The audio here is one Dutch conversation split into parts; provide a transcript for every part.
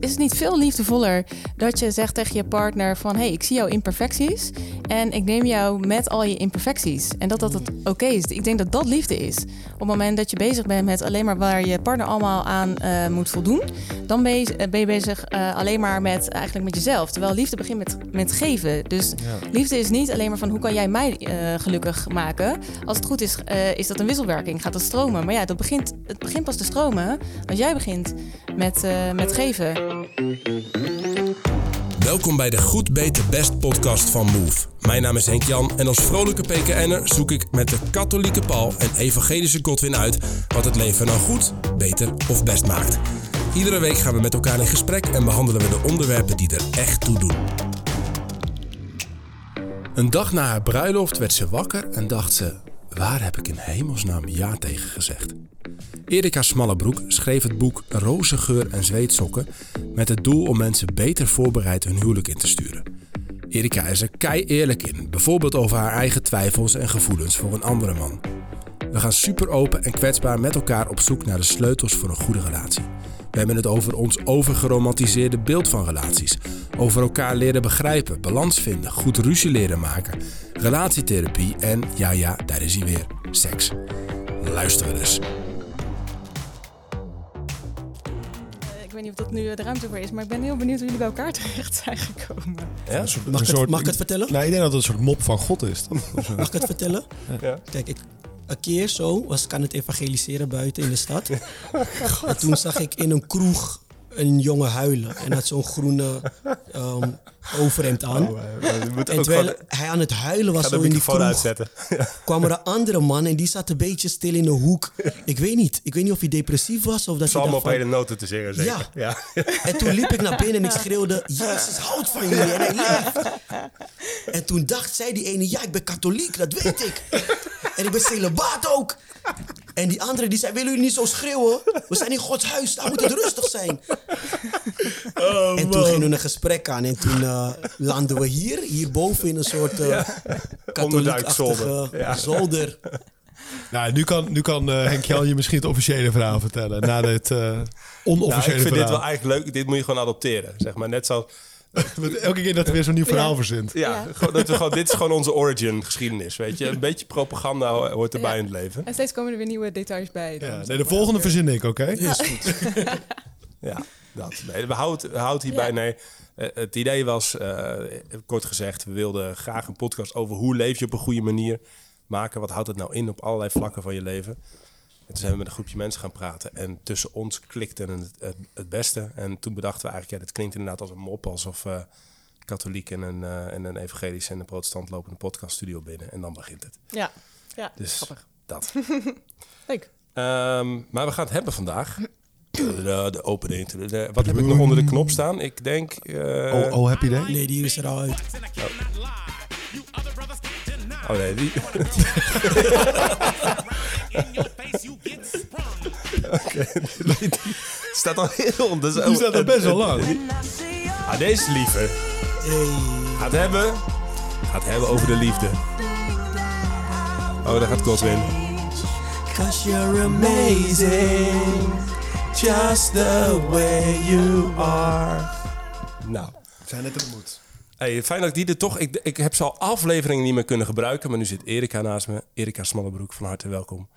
Is het niet veel liefdevoller dat je zegt tegen je partner van... hé, hey, ik zie jouw imperfecties en ik neem jou met al je imperfecties. En dat dat het oké is. Ik denk dat dat liefde is. Op het moment dat je bezig bent met alleen maar waar je partner allemaal aan uh, moet voldoen... dan ben je, ben je bezig uh, alleen maar met, eigenlijk met jezelf. Terwijl liefde begint met, met geven. Dus ja. liefde is niet alleen maar van hoe kan jij mij uh, gelukkig maken. Als het goed is, is dat een wisselwerking, gaat dat stromen. Maar ja, dat begint, het begint pas te stromen als jij begint met, met geven. Welkom bij de Goed Beter Best podcast van Move. Mijn naam is Henk Jan en als vrolijke PKN'er zoek ik met de katholieke Paul en evangelische Godwin uit wat het leven nou goed, beter of best maakt. Iedere week gaan we met elkaar in gesprek en behandelen we de onderwerpen die er echt toe doen. Een dag na haar bruiloft werd ze wakker en dacht ze: waar heb ik in hemelsnaam ja tegen gezegd? Erika Smallebroek schreef het boek Rozengeur en Zweetsokken met het doel om mensen beter voorbereid hun huwelijk in te sturen. Erika is er kei eerlijk in, bijvoorbeeld over haar eigen twijfels en gevoelens voor een andere man. We gaan super open en kwetsbaar met elkaar op zoek naar de sleutels voor een goede relatie. We hebben het over ons overgeromantiseerde beeld van relaties. Over elkaar leren begrijpen, balans vinden, goed ruzie leren maken, relatietherapie en ja ja, daar is hij weer, seks. Luisteren dus. Niet of dat nu de ruimte voor is, maar ik ben heel benieuwd hoe jullie bij elkaar terecht zijn gekomen. Ja? Mag, ik het, mag ik het vertellen? Nou, ik denk dat het een soort mop van God is. mag ik het vertellen? Ja. Kijk, ik, een keer zo was ik aan het evangeliseren buiten in de stad. en toen zag ik in een kroeg een jongen huilen. En had zo'n groene um, overhemd aan. Oh, en terwijl hij aan het huilen was zo in die kroeg, uitzetten. kwam er een andere man en die zat een beetje stil in de hoek. Ik weet niet. Ik weet niet of hij depressief was of dat Zal hij op hele noten te zingen, zeker? Ja. ja. En toen liep ik naar binnen en ik schreeuwde... Jezus houdt van jullie en hij leeft. En toen dacht zij die ene... Ja, ik ben katholiek, dat weet ik. En ik ben celibaat ook. En die andere die zei, willen jullie niet zo schreeuwen? We zijn in Gods huis, daar moet het rustig zijn. Oh, en toen gingen we een gesprek aan en toen uh, landen we hier, hierboven in een soort uh, katholiekachtige ja. zolder. Nou, nu kan, nu kan uh, Henk Jan je misschien het officiële verhaal vertellen. Na dit uh, onofficiële nou, ik vind dit wel eigenlijk leuk. Dit moet je gewoon adopteren. Zeg maar net zo Elke keer dat er weer zo'n nieuw verhaal verzint. Ja, Dat we gewoon, dit is gewoon onze origin geschiedenis, weet je. Een beetje propaganda hoort erbij in het leven. En steeds komen er weer nieuwe details bij. ja, nee, de volgende verzin ik, oké? Okay? Is goed. ja, dat. Nee, we houden, we houden hierbij, nee. Eh, het idee was, uh, kort gezegd, we wilden graag een podcast over hoe leef je op een goede manier maken. Wat houdt het nou in op allerlei vlakken van je leven? En toen zijn we met een groepje mensen gaan praten. En tussen ons klikte het, het, het beste. En toen bedachten we eigenlijk, ja, dit klinkt inderdaad als een mop. Alsof uh, katholiek en een, uh, en een evangelisch en een protestant lopen een podcaststudio binnen. En dan begint het. Ja, ja dus grappig. dat. Leuk. Um, maar we gaan het hebben vandaag. De, de opening. Wat heb ik nog onder de knop staan? Ik denk... Uh... Oh, oh, happy day? Nee, die is er al uit. Oh. Oh nee, die. okay, die, staat al heel... Dus die staat al best wel lang. Ah, deze is lieve. Gaat hebben... Gaat hebben over de liefde. Oh, daar gaat Godwin. Cause you're amazing. Just the way you are. Nou. Zijn het er moet. Hey, fijn dat ik die er toch... Ik, ik heb ze al afleveringen niet meer kunnen gebruiken. Maar nu zit Erika naast me. Erika Smallebroek, van harte welkom.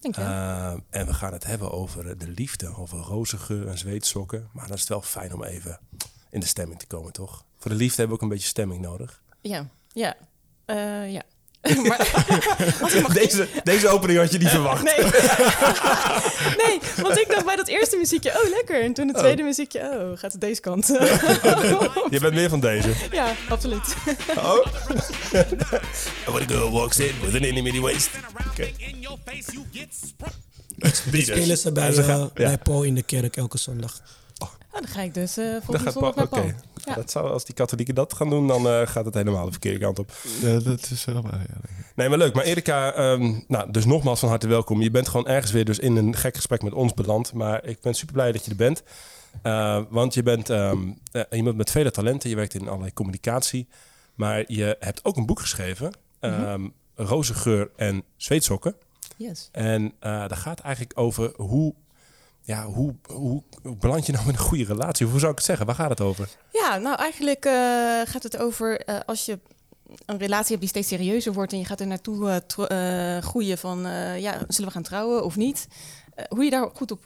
Dank je. Uh, en we gaan het hebben over de liefde. Over rozengeur en zweetsokken. Maar dan is het wel fijn om even in de stemming te komen, toch? Voor de liefde hebben we ook een beetje stemming nodig. Ja, ja. Uh, ja. maar, deze, deze opening had je niet verwacht. Nee. nee, want ik dacht bij dat eerste muziekje, oh lekker. En toen het oh. tweede muziekje, oh, gaat het deze kant. je bent meer van deze? Ja, absoluut. Oh? When a girl walks in with an enemy waist. Okay. spelen ze bij, uh, bij Paul in de kerk elke zondag. Oh, dan ga ik dus uh, volgende zondag naar Paul. Ja. Dat zou, als die katholieken dat gaan doen, dan uh, gaat het helemaal de verkeerde kant op. Ja, dat is wel waar, ja. Nee, maar leuk. Maar Erika, um, nou, dus nogmaals van harte welkom. Je bent gewoon ergens weer dus in een gek gesprek met ons beland. Maar ik ben super blij dat je er bent. Uh, want je bent um, iemand met vele talenten. Je werkt in allerlei communicatie. Maar je hebt ook een boek geschreven. Um, mm -hmm. Rozengeur en zweetsokken. Yes. En dat gaat eigenlijk over hoe ja, hoe, hoe, hoe beland je nou in een goede relatie? Hoe zou ik het zeggen? Waar gaat het over? Ja, nou eigenlijk eh, gaat het over eh, als je een relatie hebt die steeds serieuzer wordt en je gaat er naartoe eh, groeien van ja, zullen we gaan trouwen of niet? Hoe je daar goed op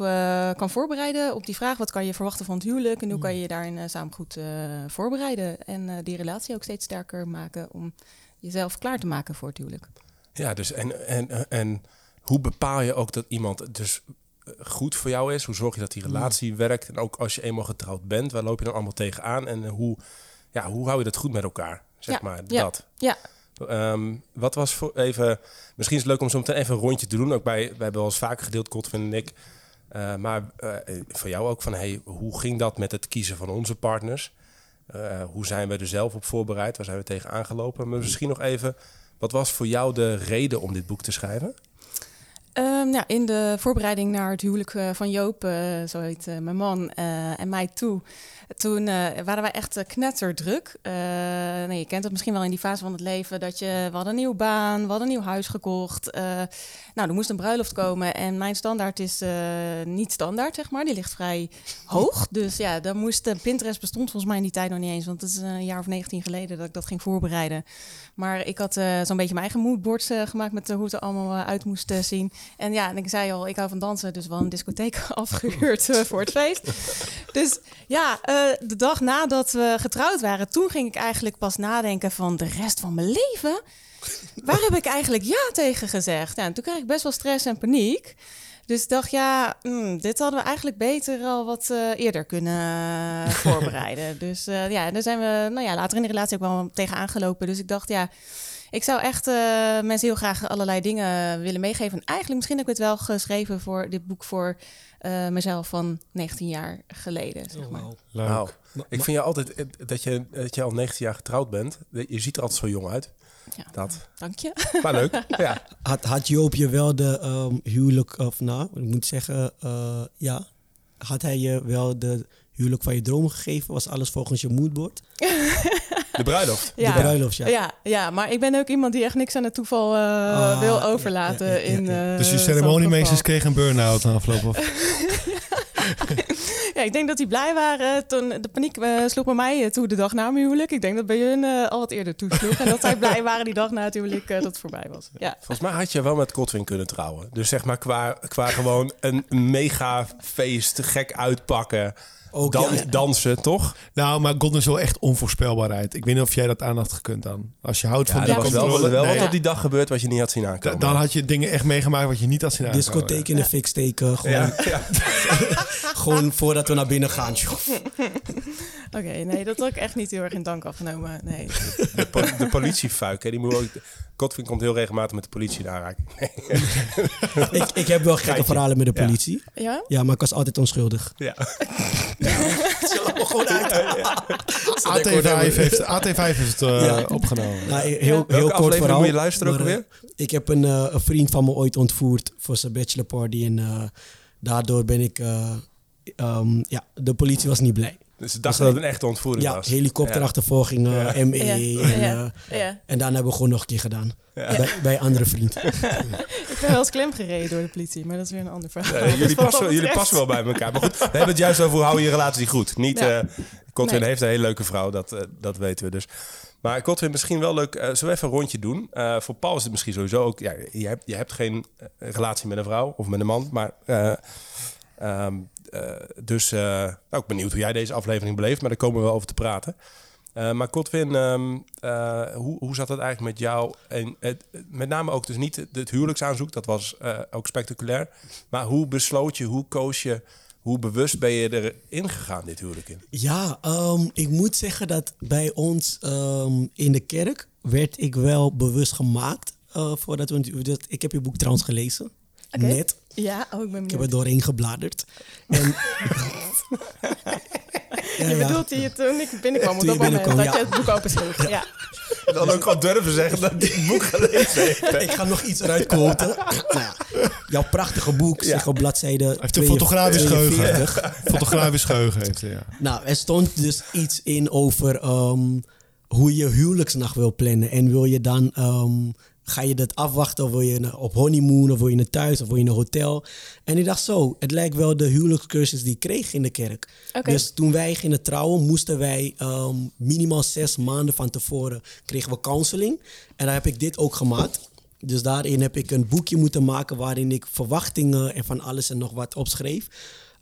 kan voorbereiden, op die vraag wat kan je verwachten van het huwelijk en hoe kan je je daarin samen goed voorbereiden en die relatie ook steeds sterker maken om jezelf klaar te maken voor het huwelijk. Ja, dus en, en, en hoe bepaal je ook dat iemand dus goed voor jou is? Hoe zorg je dat die relatie werkt? En ook als je eenmaal getrouwd bent, waar loop je dan allemaal tegenaan? En hoe, ja, hoe hou je dat goed met elkaar? Zeg Ja, maar, ja. dat. Ja, Ehm, wat was voor even... Misschien is het leuk om zo meteen even een rondje te doen. Ook bij, we hebben wel eens vaker gedeeld, Godwin en ik. Eh, maar eh, voor jou ook van, hey, hoe ging dat met het kiezen van onze partners? Eh, hoe zijn we er zelf op voorbereid? Waar zijn we tegen aangelopen? Maar misschien nog even, wat was voor jou de reden om dit boek te schrijven? Ehm, ja, in de voorbereiding naar het huwelijk eh, van Joop, eh, zo heet eh, mijn man, en mij toe. Toen waren wij echt knetterdruk. Nee, je kent het misschien wel in die fase van het leven dat je, we hadden een nieuwe baan, we hadden een nieuw huis gekocht. Nou, er moest een bruiloft komen en mijn standaard is eh, niet standaard, zeg maar. Die ligt vrij hoog. Dus ja, dan moest eh, Pinterest bestond volgens mij in die tijd nog niet eens, want het is een jaar of 19 geleden dat ik dat ging voorbereiden. Maar ik had eh, zo'n beetje mijn eigen moodboards gemaakt met hoe het er allemaal uit moest zien. En ja, en ik zei al, ik hou van dansen, dus wel een discotheek afgehuurd eh, voor het feest. Dus ja, de dag nadat we getrouwd waren, toen ging ik eigenlijk pas nadenken van de rest van mijn leven. Waar heb ik eigenlijk ja tegen gezegd? Ja, en toen kreeg ik best wel stress en paniek. Dus ik dacht, ja, hmm, dit hadden we eigenlijk beter al wat eh, eerder kunnen eh, voorbereiden. Dus eh, ja, daar zijn we nou ja, later in de relatie ook wel tegen aangelopen. Dus ik dacht, ja, ik zou echt eh, mensen heel graag allerlei dingen willen meegeven. En eigenlijk misschien heb ik het wel geschreven voor dit boek voor eh, mezelf van 19 jaar geleden. Zeg maar. Leuk. Nou, ik vind je altijd dat je, dat je al 19 jaar getrouwd bent. Je ziet er altijd zo jong uit. Ja. Dat. Dank je. Maar leuk. Ja. Had, had Joop je wel de ehm, huwelijk, of nou, ik moet zeggen, eh, ja. Had hij je wel de huwelijk van je dromen gegeven? Was alles volgens je moodboard? De bruiloft. De bruiloft, ja. Ja, ja, maar ik ben ook iemand die echt niks aan het toeval eh, Ah, wil ja, overlaten. ja, ja, ja, in, ja. eh, Dus je zo'n ceremoniemeesters kregen een burn-out na afloop. Of? Ja, ik denk dat die blij waren toen de paniek eh, sloeg bij mij eh, toe de dag na mijn huwelijk. Ik denk dat bij hun eh, al wat eerder toesloeg. en dat zij blij waren die dag na het huwelijk dat het voorbij was. Ja. Volgens mij had je wel met Godwin kunnen trouwen. Dus zeg maar qua, qua gewoon een mega feest, gek uitpakken, Ook, dan, ja, dansen, toch? Nou, maar God is wel echt onvoorspelbaarheid. Ik weet niet of jij dat aan had gekund dan. Als je houdt van die er was wel, controle, wel nee. wat op die dag gebeurd wat je niet had zien Da- aankomen. dan had je dingen echt meegemaakt wat je niet had zien aankomen. Discotheek in de fik steken. Gewoon, ja, ja. gewoon voordat we naar binnen gaan. Oké, nee, dat had ik echt niet heel erg in dank afgenomen. Nee. De, po- de politiefuik, hè, die moet ook... Godwin komt heel regelmatig met de politie in aanraking. Nee. ik, ik heb wel gekke Geitje. verhalen met de politie. Ja? Ja, maar ik was altijd onschuldig. Ja. Me gewoon uit. AT5 heeft, AT5 heeft het eh, Ja. opgenomen. Nou, heel, heel Welke kort aflevering verhaal. moet je luisteren ook maar, eh? Ik heb een, eh, een vriend van me ooit ontvoerd voor zijn bachelor party. En eh, daardoor ben ik... eh, ehm, ja, de politie was niet blij. Dus ze dachten dat het een echte ontvoering Ja, was. helikopterachtervolging, eh, Ja. ME. Ja. En, Ja. eh, ja. en daarna hebben we gewoon nog een keer gedaan. Ja. Bij, bij een andere vriend. Ik ben wel eens klem gereden door de politie, maar dat is weer een ander verhaal. Ja, Dus jullie, passen, jullie passen wel bij elkaar. Maar goed, we hebben het juist over hoe hou je je relatie goed. Niet, Ja. eh Nee. heeft een hele leuke vrouw, dat, eh, dat weten we dus. Maar Godwin, misschien wel leuk. eh, zullen we even een rondje doen? Eh, voor Paul is het misschien sowieso ook... Ja, je, hebt, je hebt geen eh, relatie met een vrouw of met een man, maar... eh, ehm, eh, dus eh, nou, ik ben benieuwd hoe jij deze aflevering beleeft, maar daar komen we wel over te praten. Eh, maar Godwin, ehm, eh, hoe, hoe zat het eigenlijk met jou? En het, met name ook dus niet het, het huwelijksaanzoek, dat was eh, ook spectaculair. Maar hoe besloot je, hoe koos je, hoe bewust ben je erin gegaan, dit huwelijk in? Ja, ehm, ik moet zeggen dat bij ons ehm, in de kerk werd ik wel bewust gemaakt. eh, voordat we, dat, ik heb je boek trouwens gelezen. Oké. Net. Ja, oh, ik ben Ik heb er doorheen gebladerd. En, Ja, Je ja. bedoelt je toen ik binnenkwam op dat je moment dat ja. je het boek opensloeg. Ja. Dan ook gewoon durven zeggen dat dit boek gelezen heeft. ik ga nog iets eruit quoten. nou ja, jouw prachtige boek, zeg op bladzijde Hij heeft een fotografisch 42. geheugen. Fotografisch geheugen heeft hij, ja. Nou, er stond dus iets in over ehm, hoe je huwelijksnacht wil plannen. En wil je dan ehm, Ga je dat afwachten of wil je op honeymoon of wil je naar thuis of wil je een hotel? En ik dacht zo, het lijkt wel de huwelijkscursus die ik kreeg in de kerk. Dus toen wij gingen trouwen, moesten wij ehm, minimaal zes maanden van tevoren kregen we counseling. En daar heb ik dit ook gemaakt. Dus daarin heb ik een boekje moeten maken waarin ik verwachtingen en van alles en nog wat opschreef.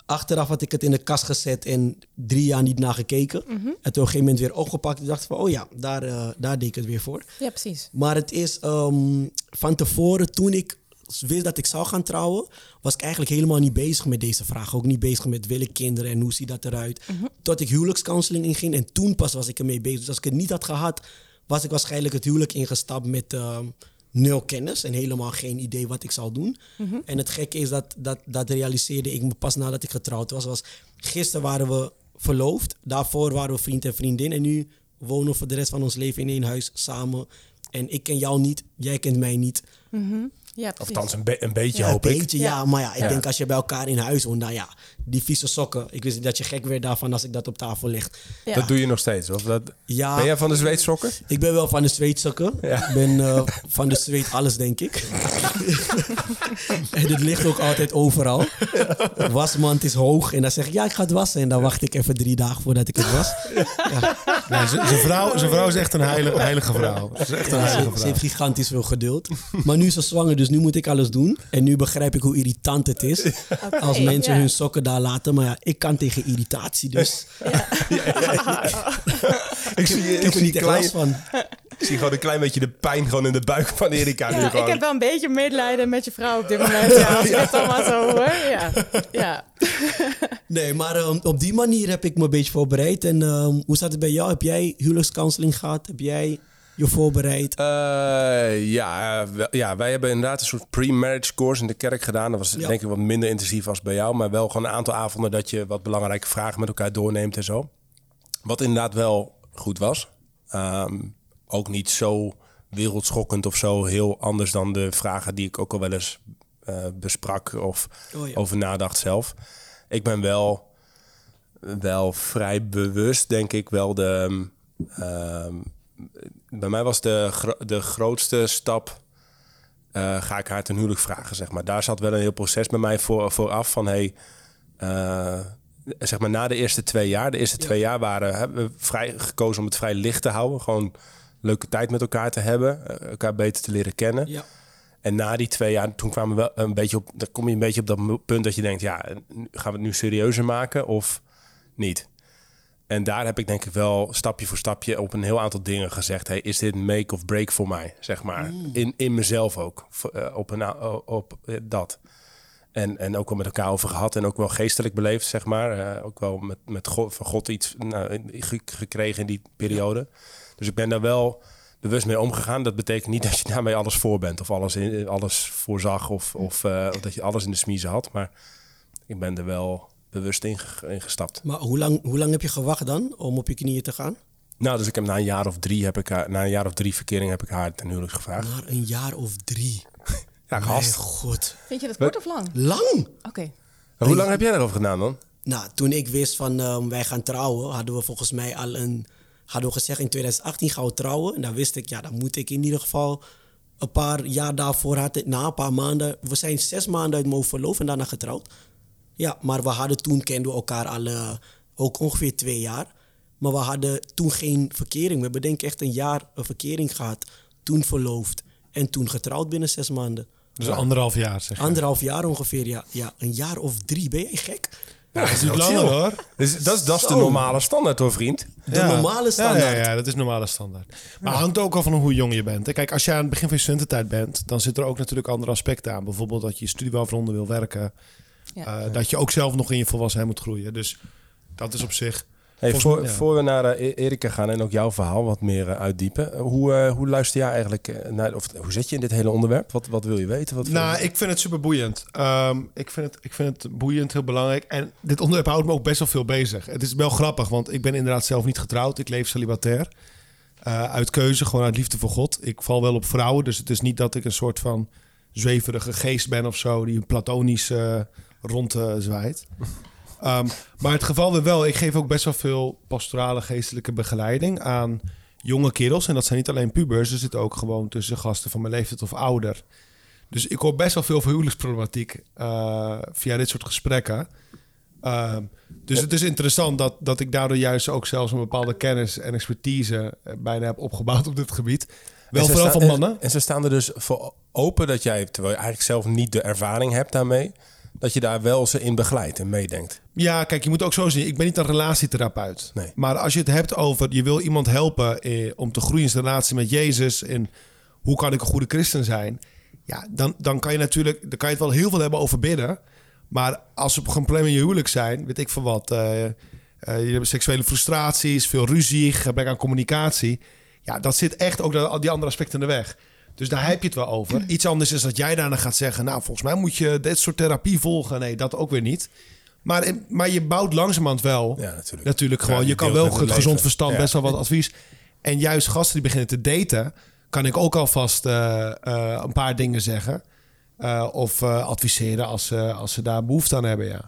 Achteraf had ik het in de kast gezet en drie jaar niet naar gekeken. En toen op een gegeven moment weer opgepakt. En dacht van, oh ja, daar, eh, daar deed ik het weer voor. Ja, precies. Maar het is ehm, van tevoren, toen ik wist dat ik zou gaan trouwen, was ik eigenlijk helemaal niet bezig met deze vraag. Ook niet bezig met wil ik kinderen en hoe ziet dat eruit. Tot ik huwelijkscounseling inging en toen pas was ik ermee bezig. Dus als ik het niet had gehad, was ik waarschijnlijk het huwelijk ingestapt met ehm, nul kennis en helemaal geen idee wat ik zou doen. En het gekke is dat, dat, dat realiseerde ik me pas nadat ik getrouwd was. was gisteren waren we verloofd, daarvoor waren we vriend en vriendin en nu wonen we voor de rest van ons leven in één huis samen. En ik ken jou niet, jij kent mij niet. Ja, Of een, be- een beetje, Ja, hoop een ik. beetje, ja. Ja. Maar ja, ik Ja. denk als je bij elkaar in huis woont, nou ja, die vieze sokken. Ik wist niet dat je gek werd daarvan als ik dat op tafel leg. Ja. Dat doe je nog steeds. Of dat... Ja. Ben jij van de zweetsokken? Ik ben wel van de zweetsokken. Ja. Ik ben eh, van de zweet alles, denk ik. en het ligt ook altijd overal. Wasmand is hoog en dan zeg ik, ja, ik ga het wassen. En dan wacht ik even drie dagen voordat ik het was. Z- zijn vrouw, zijn vrouw is echt een heilige, heilige vrouw. Ze is echt een Ja, heilige ze, ze vrouw. heeft gigantisch veel geduld. Maar nu is ze zwanger, dus nu moet ik alles doen. En nu begrijp ik hoe irritant het is als mensen ja. hun sokken daar laten. Maar ja, ik kan tegen irritatie, dus Ik zie, ik heb er niet last van. ik zie gewoon een klein beetje de pijn gewoon in de buik van Erika. nu gewoon. ik heb wel een beetje medelijden met je vrouw op dit moment. Ja, als het allemaal zo hoor. Ja, ja. Nee, maar ehm, op die manier heb ik me een beetje voorbereid. En ehm, hoe staat het bij jou? Heb jij huwelijkscounseling gehad? Heb jij je voorbereid? Eh, ja, wel- ja, wij hebben inderdaad een soort pre-marriage course in de kerk gedaan. Dat was Ja. denk ik wat minder intensief als bij jou. Maar wel gewoon een aantal avonden dat je wat belangrijke vragen met elkaar doorneemt en zo. Wat inderdaad wel goed was. Ehm, ook niet zo wereldschokkend of zo heel anders dan de vragen die ik ook al wel eens eh, besprak of Oh ja. over nadacht zelf. Ik ben wel, wel vrij bewust, denk ik, wel de... ehm, bij mij was de, gro- de grootste stap... eh, ga ik haar ten huwelijk vragen, zeg maar. Daar zat wel een heel proces bij mij voor, vooraf van... Hey, eh, zeg maar na de eerste twee jaar. De eerste twee jaar waren hebben we vrij gekozen om het vrij licht te houden. Gewoon leuke tijd met elkaar te hebben. eh, elkaar beter te leren kennen. Ja. En na die twee jaar, toen kwamen we wel een beetje op... Dan kom je een beetje op dat punt dat je denkt... Ja, gaan we het nu serieuzer maken of niet? En daar heb ik denk ik wel stapje voor stapje op een heel aantal dingen gezegd. Hey, is dit make of break voor mij? Zeg maar. In, in mezelf ook. Eh, op een, op eh, dat. En, en ook wel met elkaar over gehad. En ook wel geestelijk beleefd, zeg maar. Eh, ook wel met, met God, van God iets nou, ge- gekregen in die periode. Dus ik ben daar wel bewust mee omgegaan. Dat betekent niet dat je daarmee alles voor bent. Of alles, in, alles voorzag. Of, of, of dat je alles in de smiezen had. Maar ik ben er wel bewust in, ge- in gestapt. Maar hoe lang, hoe lang heb je gewacht dan om op je knieën te gaan? Nou, dus ik heb na een jaar of drie heb ik haar, na een jaar of drie verkering heb ik haar ten huwelijk gevraagd. Maar een jaar of drie. Ja, Mijn gast. god. Vind je dat kort of lang? Lang! Oké. Hoe lang heb jij erover gedaan dan? Nou, toen ik wist van ehm, wij gaan trouwen, hadden we volgens mij al een... Hadden we gezegd in 2018 gaan we trouwen. En dan wist ik, ja, dan moet ik in ieder geval een paar jaar daarvoor, had ik, na een paar maanden... We zijn zes maanden uit mijn hoofd verloofd en daarna getrouwd. Ja, maar we hadden toen, kenden we elkaar al eh, ook ongeveer twee jaar. Maar we hadden toen geen verkering. We hebben denk ik echt een jaar een verkering gehad. Toen verloofd. En toen getrouwd binnen zes maanden. Dus anderhalf jaar, zeg je. Anderhalf jaar ongeveer, ja. ja. Een jaar of drie, ben jij gek? Ja, dat is niet langer chill. hoor. Dus dat, is- dat is de normale standaard hoor, vriend. De normale standaard. Ja, ja, ja, dat is normale standaard. Maar het hangt ook al van hoe jong je bent. hè. Kijk, als je aan het begin van je studententijd bent, dan zitten er ook natuurlijk andere aspecten aan. Bijvoorbeeld dat je je studie wel wil werken. Ja. Eh, dat je ook zelf nog in je volwassenheid moet groeien. Dus dat is op zich. Hey, voor, ja. voor we naar E- Erika gaan en ook jouw verhaal wat meer eh, uitdiepen. Hoe, eh, hoe luister jij eigenlijk naar, of hoe zit je in dit hele onderwerp? Wat, wat wil je weten? Wat Nou, ik vind het super boeiend. Ehm, ik, vind het, ik vind het boeiend, heel belangrijk. En dit onderwerp houdt me ook best wel veel bezig. Het is wel grappig, want ik ben inderdaad zelf niet getrouwd. Ik leef celibatair. Eh, uit keuze, gewoon uit liefde voor God. Ik val wel op vrouwen, dus het is niet dat ik een soort van zweverige geest ben of zo... die platonisch eh rond eh, zwaait. Ehm, maar het geval weer wel, ik geef ook best wel veel pastorale geestelijke begeleiding aan jonge kerels. En dat zijn niet alleen pubers. Er zitten ook gewoon tussen gasten van mijn leeftijd of ouder. Dus ik hoor best wel veel van huwelijksproblematiek eh, via dit soort gesprekken. Ehm, dus het is interessant dat, dat ik daardoor juist ook zelfs een bepaalde kennis en expertise bijna heb opgebouwd op dit gebied. Wel ze vooral van mannen. En, en ze staan er dus voor open dat jij, terwijl je eigenlijk zelf niet de ervaring hebt daarmee, dat je daar wel ze in begeleidt en meedenkt. Ja, kijk, je moet ook zo zien. Ik ben niet een relatietherapeut. Nee. Maar als je het hebt over... je wil iemand helpen eh, om te groeien in zijn relatie met Jezus... en hoe kan ik een goede christen zijn... ja, dan, dan kan je natuurlijk... dan kan je het wel heel veel hebben over bidden... maar als er gewoon problemen in je huwelijk zijn... weet ik van wat... eh, eh, je hebt seksuele frustraties, veel ruzie, gebrek aan communicatie... ja, dat zit echt ook al die andere aspecten in de weg... Dus daar heb je het wel over. Iets anders is dat jij daarna gaat zeggen... nou, volgens mij moet je dit soort therapie volgen. Nee, dat ook weer niet. Maar, maar je bouwt langzamerhand wel. Ja, natuurlijk. Natuurlijk gewoon. Ja, je kan wel het gezond leven. verstand Ja. best wel wat advies. En juist gasten die beginnen te daten... kan ik ook alvast eh, eh, een paar dingen zeggen. Eh, of eh, adviseren als, ze als ze daar behoefte aan hebben, ja.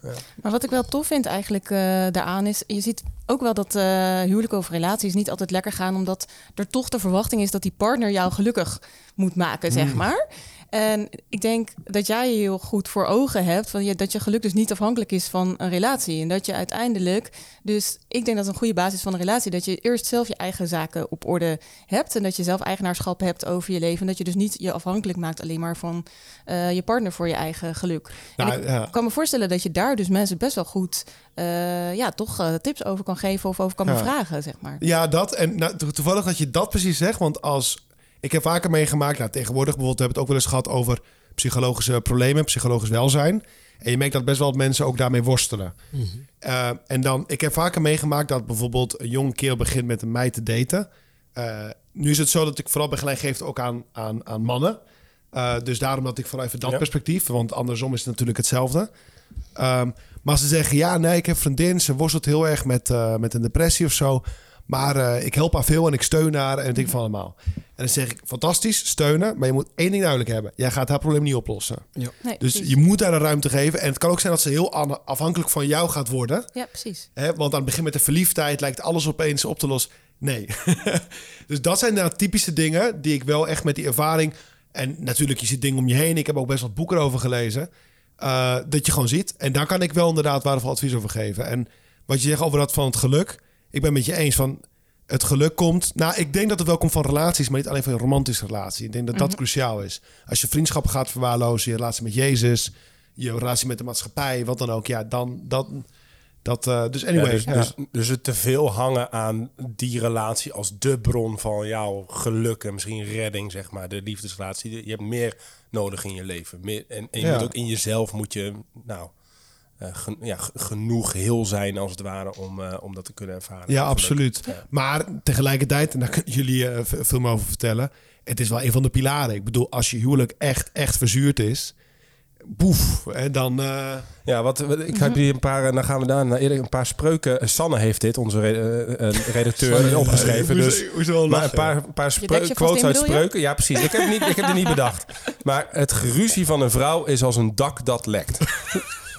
Maar wat ik wel tof vind eigenlijk eh, daaraan is... je ziet ook wel dat eh huwelijken of relaties niet altijd lekker gaan... omdat er toch de verwachting is dat die partner jou gelukkig moet maken, zeg maar. En ik denk dat jij heel goed voor ogen hebt... Van je, dat je geluk dus niet afhankelijk is van een relatie. En dat je uiteindelijk... Dus ik denk dat een goede basis van een relatie... dat je eerst zelf je eigen zaken op orde hebt... en dat je zelf eigenaarschap hebt over je leven... en dat je dus niet je afhankelijk maakt alleen maar van eh, je partner voor je eigen geluk. Nou, en ik ja. kan me voorstellen dat je daar dus mensen best wel goed... eh, ja, toch eh, tips over kan geven of over kan Ja. bevragen, zeg maar. Ja, dat. En nou, to- toevallig dat je dat precies zegt. Want als ik heb vaker meegemaakt, nou, tegenwoordig bijvoorbeeld hebben we het ook wel eens gehad over psychologische problemen, psychologisch welzijn. En je merkt dat best wel wat mensen ook daarmee worstelen. Eh, en dan, ik heb vaker meegemaakt dat bijvoorbeeld een jong kerel begint met een meid te daten. Eh, nu is het zo dat ik vooral begeleid geef ook aan, aan, aan mannen. Eh, dus daarom dat ik vooral even dat Ja. perspectief, want andersom is het natuurlijk hetzelfde. Ehm, maar ze zeggen, ja, nee, ik heb vriendin, ze worstelt heel erg met, met een depressie of zo. Maar eh, ik help haar veel en ik steun haar en het ding van allemaal. En dan zeg ik, fantastisch, steunen. Maar je moet één ding duidelijk hebben. Jij gaat haar probleem niet oplossen. Nee, Dus precies. je moet haar de ruimte geven. En het kan ook zijn dat ze heel an- afhankelijk van jou gaat worden. Ja, precies. Hè? Want aan het begin met de verliefdheid lijkt alles opeens op te lossen. Nee. dus dat zijn nou typische dingen die ik wel echt met die ervaring... En natuurlijk, je ziet dingen om je heen. Ik heb ook best wat boeken over gelezen. eh, dat je gewoon ziet. En daar kan ik wel inderdaad waardevol advies over geven. En wat je zegt over dat van het geluk. Ik ben met je eens van het geluk komt. Nou, ik denk dat het wel komt van relaties, maar niet alleen van een romantische relatie. Ik denk dat dat cruciaal is. Als je vriendschappen gaat verwaarlozen, je relatie met Jezus, je relatie met de maatschappij, wat dan ook. Ja, dan dat. dat eh, dus anyway. Ja, dus, ja. dus, dus het te veel hangen aan die relatie als de bron van jouw geluk en misschien redding, zeg maar, de liefdesrelatie. Je hebt meer nodig in je leven. Meer, en en je Ja. moet ook in jezelf moet je, nou, gen- ja, genoeg heel zijn als het ware om, eh, om dat te kunnen ervaren. Ja, absoluut. Ja. Maar tegelijkertijd, en daar kunnen jullie eh, veel meer over vertellen. Het is wel een van de pilaren. Ik bedoel, als je huwelijk echt, echt verzuurd is. Boef, hè, dan. eh, Ja, wat, wat- ik heb hier een paar, en dan gaan we daar naar eerder een paar spreuken. Sanne heeft dit, onze re- eh, eh, redacteur, opgeschreven. Dus, maar een paar, een paar quotes uit spreuken. Ja, precies. Ik heb, het niet, ik heb niet bedacht. Maar het geruzie van een vrouw is als een dak dat lekt.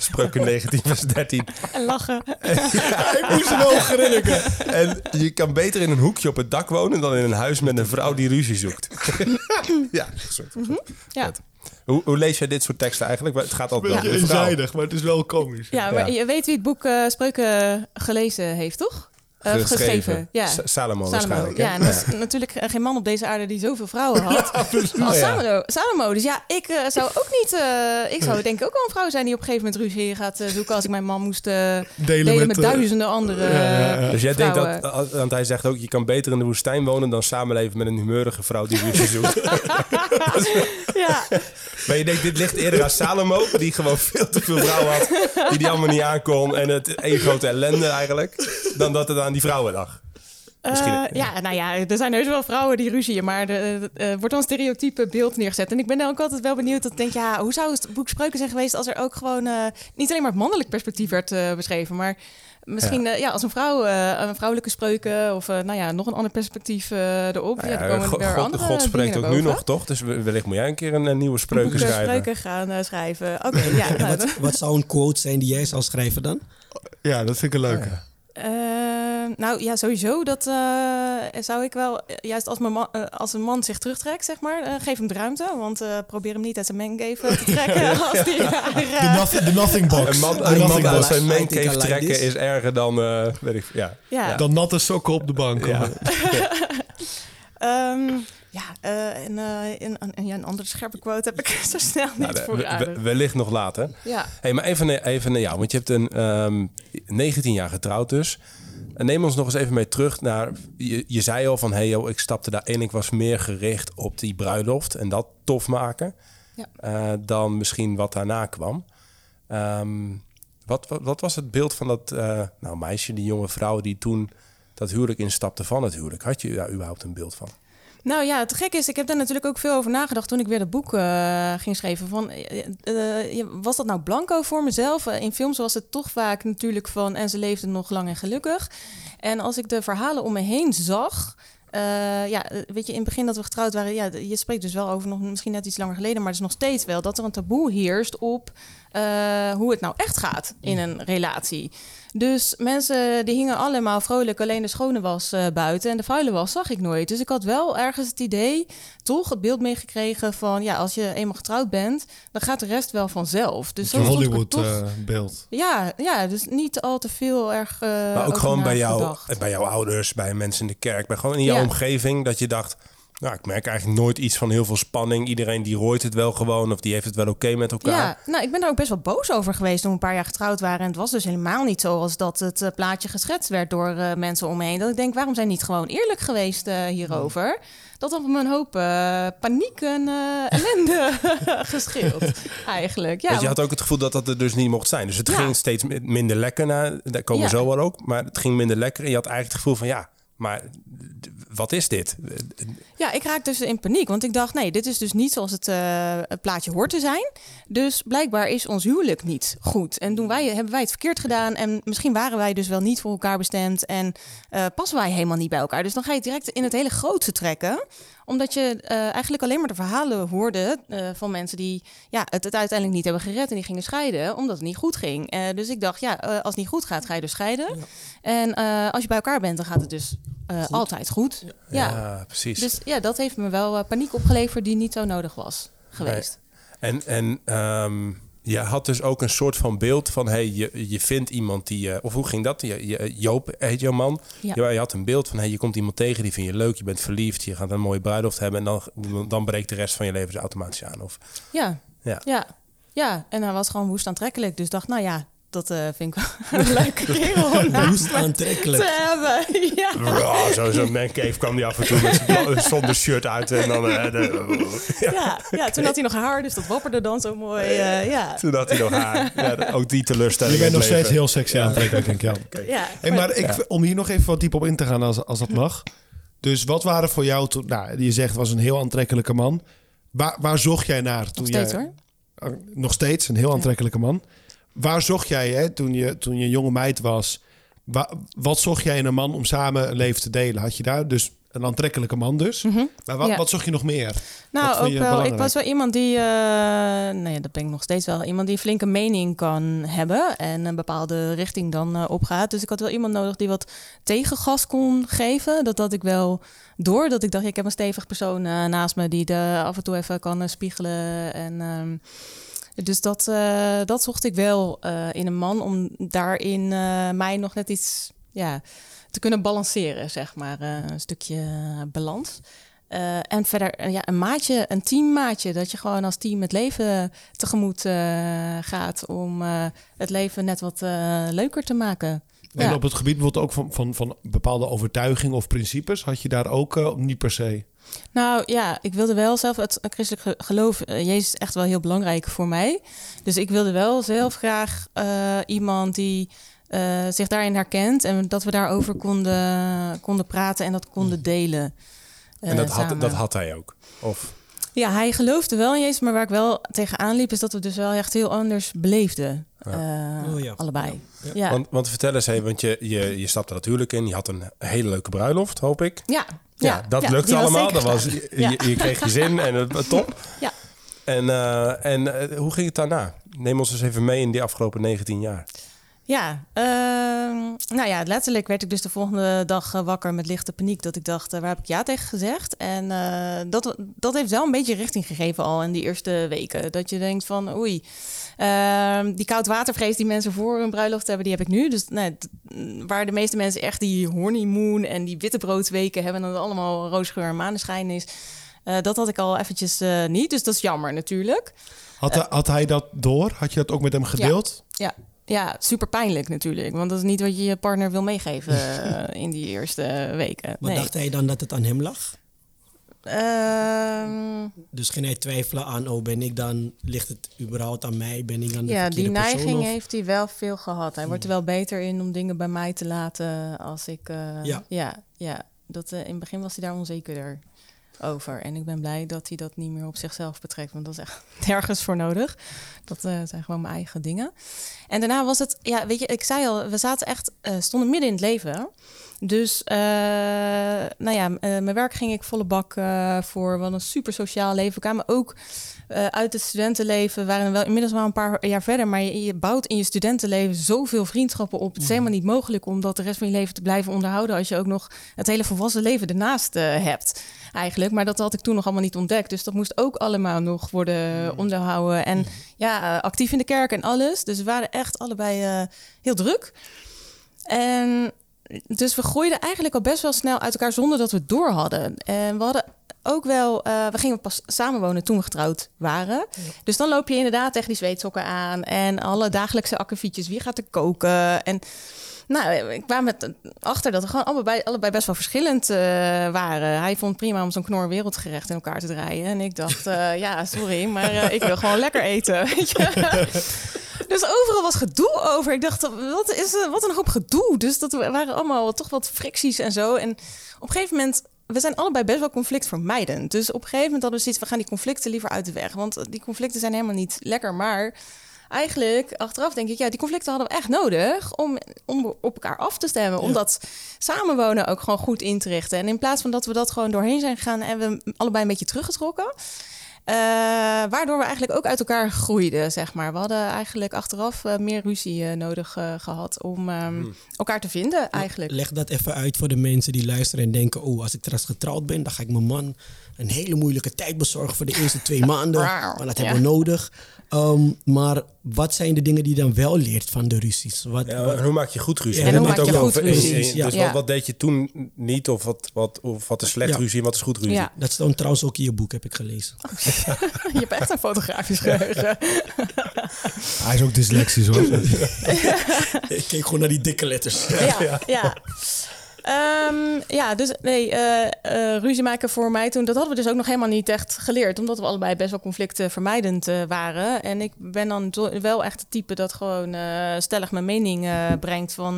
Spreuken 19 vers 13. En lachen. ik moest wel grinniken. En je kan beter in een hoekje op het dak wonen dan in een huis met een vrouw die ruzie zoekt. ja, sorry. Ja. Hoe, hoe lees jij dit soort teksten eigenlijk? Het gaat Een altijd beetje vrouw. eenzijdig, maar het is wel komisch. Ja, maar Ja. je weet wie het boek eh, Spreuken gelezen heeft, toch? Eh, geschreven. Ja. Sa- Salomo, Salomo. waarschijnlijk. Ja, en er is natuurlijk eh, geen man op deze aarde die zoveel vrouwen had als Oh, ja. Salomo. Salomo. Dus ja, ik eh, zou ook niet... eh, ik zou denk ik ook wel een vrouw zijn die op een gegeven moment ruzie gaat zoeken... als ik mijn man moest delen, met, met, duizenden andere ja, ja, ja. Dus jij denkt dat, want hij zegt ook, je kan beter in de woestijn wonen dan samenleven met een humeurige vrouw die ruzie zoekt. Ja, maar je denkt, dit ligt eerder aan Salomo, die gewoon veel te veel vrouwen had, die die allemaal niet aankon en het één grote ellende eigenlijk, dan dat het aan die vrouwen lag. Eh, ja, nou ja, er zijn heus wel vrouwen die ruzien, maar er eh, wordt dan een stereotype beeld neergezet. En ik ben dan ook altijd wel benieuwd dat ik denk, ja, hoe zou het boek Spreuken zijn geweest als er ook gewoon eh, niet alleen maar het mannelijk perspectief werd eh, beschreven, maar misschien ja. ja, als een vrouw, eh, een vrouwelijke spreuken of nou ja, nog een ander perspectief eh, erop. Nou ja, ja, God, er God- spreekt ook nu nog, toch? Dus we- wellicht moet jij een keer een, eh, nieuwe spreuken schrijven. spreuken gaan schrijven. Oké, ja. Nou, wat, wat zou een quote zijn die jij zou schrijven dan? Ja, dat vind ik een leuke. Ehm, nou ja, sowieso. Dat eh, zou ik wel, eh, juist als, mijn man, eh, als een man zich terugtrekt, zeg maar, geef hem de ruimte. Want eh, probeer hem niet uit zijn mancave te trekken. als die, De nothing, de nothing box. Een man, uit zijn mancave like trekken this. is erger dan, eh, weet ik ja. ja. Dan natte sokken op de bank. Ja. Ehm, ja, eh, en, en, en ja, een andere scherpe quote heb ik zo snel niet Nou, de- voor we- wellicht nog later. Ja. Hey, maar even, naar- even naar jou, want je hebt een ehm 19 jaar getrouwd dus. En neem ons nog eens even mee terug naar... Je, je zei al van, hey ik stapte daarin. Ik was meer gericht op die bruiloft en dat tof maken. Ja. eh, dan misschien wat daarna kwam. Ehm, wat, wat, wat was het beeld van dat eh, nou, meisje, die jonge vrouw... die toen dat huwelijk instapte van het huwelijk? Had je daar überhaupt een beeld van? Nou ja, het gek is, ik heb daar natuurlijk ook veel over nagedacht toen ik weer dat boek eh, ging schrijven. Van, eh, eh, was dat nou blanco voor mezelf? In films was het toch vaak natuurlijk van en ze leefde nog lang en gelukkig. En als ik de verhalen om me heen zag. ja, weet je, in het begin dat we getrouwd waren, ja, je spreekt dus wel over nog misschien net iets langer geleden, maar het is nog steeds wel dat er een taboe heerst op hoe het nou echt gaat in een relatie. Dus mensen die hingen allemaal vrolijk, alleen de schone was eh, buiten en de vuile was zag ik nooit. Dus ik had wel ergens het idee, toch het beeld meegekregen van ja, als je eenmaal getrouwd bent, dan gaat de rest wel vanzelf. Dus Een zo vond ik Hollywood toch. eh, beeld. ja, ja, dus niet al te veel erg. eh, Maar ook gewoon bij, jou, bij jouw ouders, bij mensen in de kerk, bij gewoon in jouw Ja. omgeving, dat je dacht, nou, ik merk eigenlijk nooit iets van heel veel spanning. Iedereen die rooit het wel gewoon of die heeft het wel oké met elkaar. Ja, nou, ik ben daar ook best wel boos over geweest toen we een paar jaar getrouwd waren. En het was dus helemaal niet zoals dat het eh, plaatje geschetst werd door eh, mensen om me heen. Dat ik denk, waarom zijn niet gewoon eerlijk geweest eh, hierover? Dat had me een hoop paniek en ellende gescheeld, eigenlijk. Ja, Want je had ook het gevoel dat dat er dus niet mocht zijn. Dus het Ja. ging steeds mi- minder lekker. Na, daar komen we zo wel ook. Maar het ging minder lekker. En je had eigenlijk het gevoel van ja, maar wat is dit? Ja, ik raakte dus in paniek. Want ik dacht, nee, dit is dus niet zoals het, eh, het plaatje hoort te zijn. Dus blijkbaar is ons huwelijk niet goed. En doen wij, hebben wij het verkeerd gedaan. En misschien waren wij dus wel niet voor elkaar bestemd. En eh, passen wij helemaal niet bij elkaar. Dus dan ga je direct in het hele grootste trekken omdat je eh, eigenlijk alleen maar de verhalen hoorde eh, van mensen die ja, het, het uiteindelijk niet hebben gered en die gingen scheiden omdat het niet goed ging. Eh, dus ik dacht, ja, als het niet goed gaat, ga je dus scheiden. En eh, als je bij elkaar bent, dan gaat het dus eh, altijd goed. Ja. precies. Dus ja, dat heeft me wel paniek opgeleverd die niet zo nodig was geweest. En, en ehm, je had dus ook een soort van beeld van... Hey, je, je vindt iemand die... eh, of hoe ging dat? Je, je, Joop heet jouw man. Ja. Je, je had een beeld van... Hey, je komt iemand tegen, die vind je leuk. Je bent verliefd. Je gaat een mooie bruiloft hebben. En dan, dan breekt de rest van je leven dus automatisch aan. Of, Ja. Ja. ja. Ja, en hij was gewoon woest aantrekkelijk. Dus dacht, nou ja, dat eh, vind ik wel een leuke kerel om naast Woest me aantrekkelijk. te hebben. Ja. Ja, zo- zo'n mancave kwam die af en toe met zonder shirt uit. En dan, eh, de- Ja. ja, toen had hij nog haar, dus dat wapperde dan zo mooi. eh, ja. toen had hij nog haar. Ja, ook die teleurstelling. Je bent nog steeds heel sexy aantrekkelijk, denk ik. Ja. Ja. Hey, maar ik, om hier nog even wat diep op in te gaan, als, als dat mag. Dus wat waren voor jou toen... Nou, je zegt, het was een heel aantrekkelijke man. Waar, waar zocht jij naar? Toen Nog steeds jij, hoor. Uh, Nog steeds, een heel aantrekkelijke man. Waar zocht jij hè, toen, je, toen je jonge meid was? Wa- wat zocht jij in een man om samen een leven te delen? Had je daar dus een aantrekkelijke man dus? Maar wat, Mhm. Ja. wat zocht je nog meer? Nou, ook. Ik was wel iemand die, uh, nou ja, dat ben ik nog steeds wel, iemand die een flinke mening kan hebben en een bepaalde richting dan uh, opgaat. Dus ik had wel iemand nodig die wat tegengas kon geven. Dat had ik wel door. Dat ik dacht, ik heb een stevig persoon uh, naast me die de af en toe even kan spiegelen. En um, dus dat, uh, dat zocht ik wel uh, in een man om daarin uh, mij nog net iets, ja, te kunnen balanceren, zeg maar, een stukje balans. En verder ja, een maatje, een teammaatje. Dat je gewoon als team het leven tegemoet gaat om het leven net wat leuker te maken. En ja. op het gebied bijvoorbeeld ook van, van, van bepaalde overtuigingen of principes, had je daar ook niet per se? Nou ja, ik wilde wel zelf het christelijk geloof. Jezus is echt wel heel belangrijk voor mij. Dus ik wilde wel zelf graag iemand die zich daarin herkent en dat we daarover konden, konden praten en dat konden delen. En dat had, dat had hij ook? Of? Ja, hij geloofde wel in Jezus, maar waar ik wel tegenaan liep... is dat we dus wel echt heel anders beleefden. Ja. Uh, oh, ja. Allebei. Ja. Ja. Want, want vertel eens even, want je, je, je stapte natuurlijk in. Je had een hele leuke bruiloft, hoop ik. Ja. Ja, dat lukte allemaal. Dat was, je, je, je kreeg je zin en het top. Ja. En, uh, en uh, hoe ging het daarna? Neem ons eens even mee in die afgelopen 19 jaar. Ja, ehm, nou ja, letterlijk werd ik dus de volgende dag eh, wakker met lichte paniek. Dat ik dacht, eh, waar heb ik ja tegen gezegd? En eh, dat, dat heeft wel een beetje richting gegeven al in die eerste weken. Dat je denkt van, oei, ehm, die koudwatervrees die mensen voor hun bruiloft hebben, die heb ik nu. Dus nee, waar de meeste mensen echt die honeymoon en die wittebroodweken hebben... en dat het allemaal roosgeur en maneschijn is... dat had ik al eventjes niet, dus dat is jammer natuurlijk. Had, hij- had hij dat door? Had je dat ook met hem gedeeld? Ja, ja, super pijnlijk natuurlijk. Want dat is niet wat je je partner wil meegeven eh, in die eerste weken. Maar Nee. dacht hij dan dat het aan hem lag? Ehm, Dus ging hij twijfelen aan, oh ben ik dan, ligt het überhaupt aan mij? Ben ik dan de ja, die neiging heeft hij wel veel gehad. Hij wordt er wel beter in om dingen bij mij te laten als ik... eh, Ja. ja, ja dat, eh, in het begin was hij daar onzekerder over. En ik ben blij dat hij dat niet meer op zichzelf betrekt. Want dat is echt nergens voor nodig. Dat eh, zijn gewoon mijn eigen dingen. En daarna was het... Ja, weet je, ik zei al, we zaten echt... eh, stonden midden in het leven. Dus, eh, nou ja, mijn werk ging ik volle bak voor. Wat een super sociaal leven. We kwamen ook eh, uit het studentenleven. We waren wel inmiddels wel een paar jaar verder. Maar je, je bouwt in je studentenleven zoveel vriendschappen op. Het is helemaal niet mogelijk om dat de rest van je leven te blijven onderhouden. Als je ook nog het hele volwassen leven ernaast eh, hebt. Eigenlijk. Maar dat had ik toen nog allemaal niet ontdekt. Dus dat moest ook allemaal nog worden onderhouden. En ja, eh, actief in de kerk en alles. Dus we waren echt allebei heel druk. En dus we groeiden eigenlijk al best wel snel uit elkaar zonder dat we het door hadden. En we hadden ook wel, eh, we gingen pas samenwonen toen we getrouwd waren. Dus dan loop je inderdaad tegen die zweetsokken aan en alle dagelijkse akkefietjes. Wie gaat er koken? En nou, ik kwam met achter dat we gewoon allebei, allebei best wel verschillend eh, waren. Hij vond prima om zo'n knor wereldgerecht in elkaar te draaien. En ik dacht, eh, ja, sorry, maar ik wil gewoon lekker eten. Weet je? Dus overal was gedoe over. Ik dacht, wat, is, wat een hoop gedoe. Dus dat waren allemaal toch wat fricties en zo. En op een gegeven moment, we zijn allebei best wel conflictvermijdend. Dus op een gegeven moment hadden we zoiets, we gaan die conflicten liever uit de weg. Want die conflicten zijn helemaal niet lekker. Maar eigenlijk, achteraf denk ik, ja, die conflicten hadden we echt nodig om, om op elkaar af te stemmen. Om dat samenwonen ook gewoon goed in te richten. En in plaats van dat we dat gewoon doorheen zijn gegaan, hebben we allebei een beetje teruggetrokken. Eh, waardoor we eigenlijk ook uit elkaar groeiden, zeg maar. We hadden eigenlijk achteraf eh, meer ruzie eh, nodig eh, gehad om ehm, elkaar te vinden, eigenlijk. Leg dat even uit voor de mensen die luisteren en denken... oh, als ik straks getrouwd ben, dan ga ik mijn man een hele moeilijke tijd bezorgen... voor de eerste twee maanden, want dat ja. hebben we nodig. Ehm, maar wat zijn de dingen die je dan wel leert van de ruzies? Wat, Ja, wat- en hoe maak je goed ruzie? En hoe maak het je ook goed over- ruzie? Dus Ja. wat, deed je toen niet of wat, wat, of wat is slecht Ja. ruzie en wat is goed ruzie? Ja, dat stond trouwens ook in je boek, heb ik gelezen. je hebt echt een fotografisch geheugen. Hij is ook dyslexisch hoor. ik keek gewoon naar die dikke letters. ja, ja. Ehm, ja, dus nee, eh, ruzie maken voor mij toen, dat hadden we dus ook nog helemaal niet echt geleerd. Omdat we allebei best wel conflicten vermijdend eh, waren. En ik ben dan wel echt het type dat gewoon stellig mijn mening brengt van...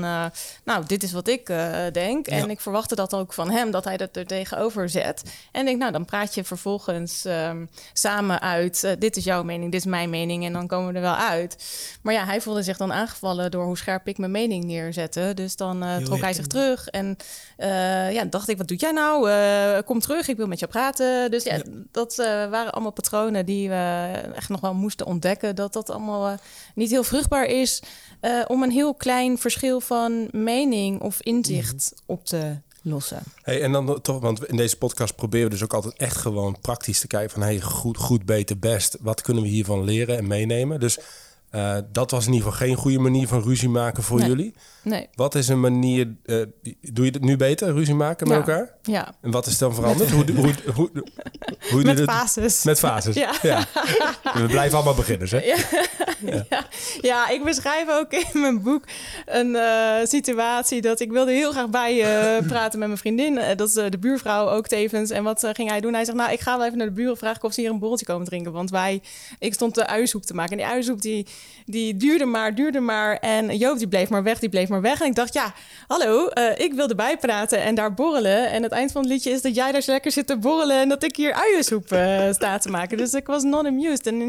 nou, dit is wat ik denk. En ik verwachtte dat ook van hem, dat hij dat er tegenover zet. En ik denk, nou, dan praat je vervolgens ehm, samen uit... dit is jouw mening, dit is mijn mening en dan komen we er wel uit. Maar ja, hij voelde zich dan aangevallen door hoe scherp ik mijn mening neerzette. Dus dan trok hij zich terug. En eh, ja, dacht ik, wat doe jij nou? Eh, kom terug, ik wil met je praten. Dus ja, dat eh, waren allemaal patronen die we echt nog wel moesten ontdekken. Dat dat allemaal niet heel vruchtbaar is om een heel klein verschil van mening of inzicht op te lossen. Hey, en dan toch, want in deze podcast proberen we dus ook altijd echt gewoon praktisch te kijken van hey, goed, goed, beter, best. Wat kunnen we hiervan leren en meenemen? Dus eh, dat was in ieder geval geen goede manier van ruzie maken voor Nee. jullie. Nee, Wat is een manier, eh, doe je het nu beter, ruzie maken met Ja. elkaar? ja. En wat is dan veranderd? Hoe, hoe, hoe, hoe, je Met fases. Met fases. Ja. Ja. We blijven allemaal beginners, hè? Ja. Ja. ja, ik beschrijf ook in mijn boek een eh, situatie dat ik wilde heel graag bij eh, praten met mijn vriendin. Dat is de buurvrouw ook tevens. En wat ging hij doen? Hij zegt, nou, ik ga wel even naar de buren vragen of ze hier een borreltje komen drinken. Want wij, ik stond de uiensoep te maken. En die uiensoep die, die duurde maar, duurde maar. En Joop die bleef maar weg, die bleef maar weg. En ik dacht, ja, hallo, eh, ik wilde bijpraten en daar borrelen. En het eind van het liedje is dat jij daar zo lekker zit te borrelen... en dat ik hier uiensoep eh, sta te maken. Dus ik was not amused. En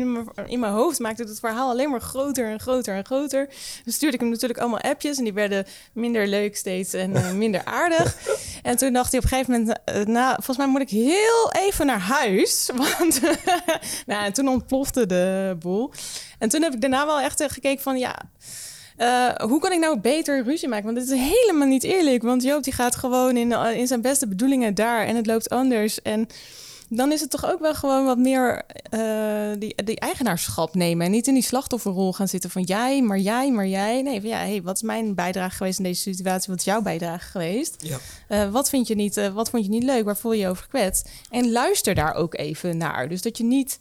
in mijn, hoofd maakte het verhaal alleen maar groter en groter en groter. Dus stuurde ik hem natuurlijk allemaal appjes... en die werden minder leuk steeds en eh, minder aardig. En toen dacht hij op een gegeven moment... nou, volgens mij moet ik heel even naar huis. Want nou, en toen ontplofte de boel. En toen heb ik daarna wel echt gekeken van... ja eh, hoe kan ik nou beter ruzie maken? Want het is helemaal niet eerlijk. Want Joop die gaat gewoon in, eh, in zijn beste bedoelingen daar en het loopt anders. En dan is het toch ook wel gewoon wat meer eh, die, die eigenaarschap nemen. En niet in die slachtofferrol gaan zitten van jij, maar jij, maar jij. Nee, van ja, hey, wat is mijn bijdrage geweest in deze situatie? Wat is jouw bijdrage geweest? Ja. Wat, vind je niet, wat vond je niet leuk? Waar voel je je over gekwetst? En luister daar ook even naar. Dus dat je niet...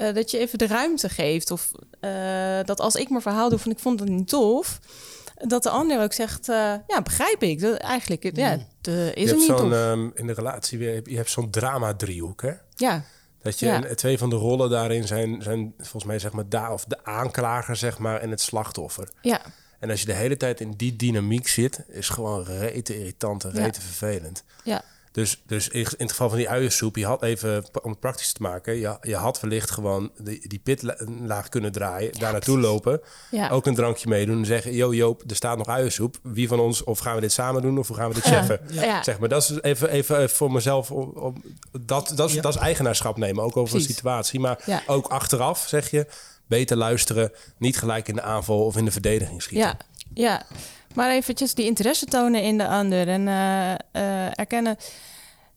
eh, dat je even de ruimte geeft. Of eh, dat als ik mijn verhaal doe van ik vond het niet tof. Dat de ander ook zegt, eh, ja, begrijp ik. Dat, eigenlijk, ja, eh, Je is hebt hem niet tof. ehm, in de relatie, weer- je hebt zo'n drama-driehoek, hè? ja, Dat je Ja. en twee van de rollen daarin zijn, zijn volgens mij zeg maar daar of de aanklager zeg maar en het slachtoffer. ja, En als je de hele tijd in die dynamiek zit, is gewoon rete irritant en Ja. rete vervelend. ja. Dus, dus in, het geval van die uiensoep, je had even, om het praktisch te maken, je, je had wellicht gewoon die, die pitlaag kunnen draaien, daar naartoe lopen, Ja. ook een drankje meedoen en zeggen, yo Joop, er staat nog uiensoep. Wie van ons, of gaan we dit samen doen, of hoe gaan we dit cheffen? Ja. Zeg maar, dat is even, even voor mezelf, om, om- dat, dat, is, Ja. dat is eigenaarschap nemen, ook over Precies. een situatie. Maar ook achteraf, zeg je, beter luisteren, niet gelijk in de aanval of in de verdediging schieten. Ja, ja. Maar eventjes die interesse tonen in de ander en eh, erkennen.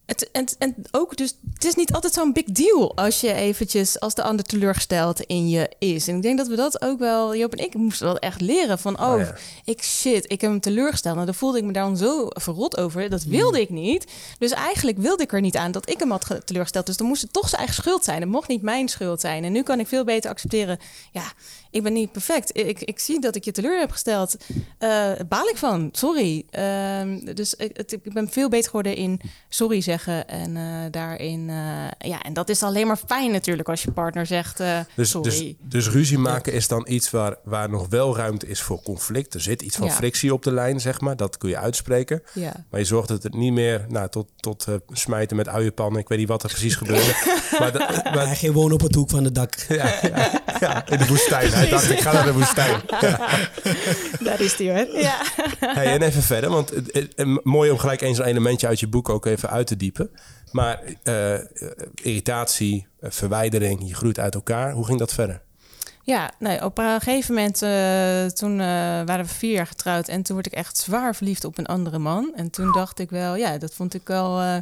Het, en, en ook dus, het is niet altijd zo'n big deal als je eventjes, als de ander teleurgesteld in je is. En ik denk dat we dat ook wel, Joop en ik moesten wel echt leren van, oh, Oh ja. ik shit, ik heb hem teleurgesteld. Nou, dan voelde ik me dan zo verrot over. Dat wilde ik niet. Dus eigenlijk wilde ik er niet aan dat ik hem had ge- teleurgesteld. Dus dan moest het toch zijn eigen schuld zijn. Het mocht niet mijn schuld zijn. En nu kan ik veel beter accepteren, ja, ik ben niet perfect. Ik, ik zie dat ik je teleur heb gesteld. Eh baal ik van. Sorry. Ehm, dus ik, het- ik ben veel beter geworden in sorry zeggen. En eh, daarin... eh, ja, en dat is alleen maar fijn natuurlijk als je partner zegt eh, Dus, sorry. dus, dus ruzie maken is dan iets waar, waar nog wel ruimte is voor conflict. Er zit iets van Ja. frictie op de lijn, zeg maar. Dat kun je uitspreken. ja. Maar je zorgt dat het niet meer nou, tot, tot eh, smijten met uienpannen. Ik weet niet wat er precies gebeurde. maar, dat- maar Hij ging wonen op het hoek van het dak. ja, ja, ja, in de woestijn. Hij dacht, ik ga naar de woestijn. Daar is die hoor. Ja. Hey, en even verder, want het, het- het- mooi om gelijk eens een elementje uit je boek ook even uit te diepen. Maar eh, eh, irritatie, eh, verwijdering, je groeit uit elkaar. Hoe ging dat verder? Ja, nee, op een gegeven moment, eh, toen eh, waren we vier jaar getrouwd en toen word ik echt zwaar verliefd op een andere man. En toen dacht ik wel, ja, dat vond ik wel eh,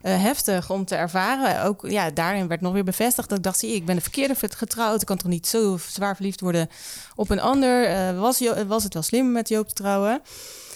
heftig om te ervaren. Ook ja, daarin werd nog weer bevestigd dat ik dacht, zie, ik ben de verkeerde getrouwd. Ik kan toch niet zo zwaar verliefd worden op een ander. Was, was het wel slim met Joop te trouwen?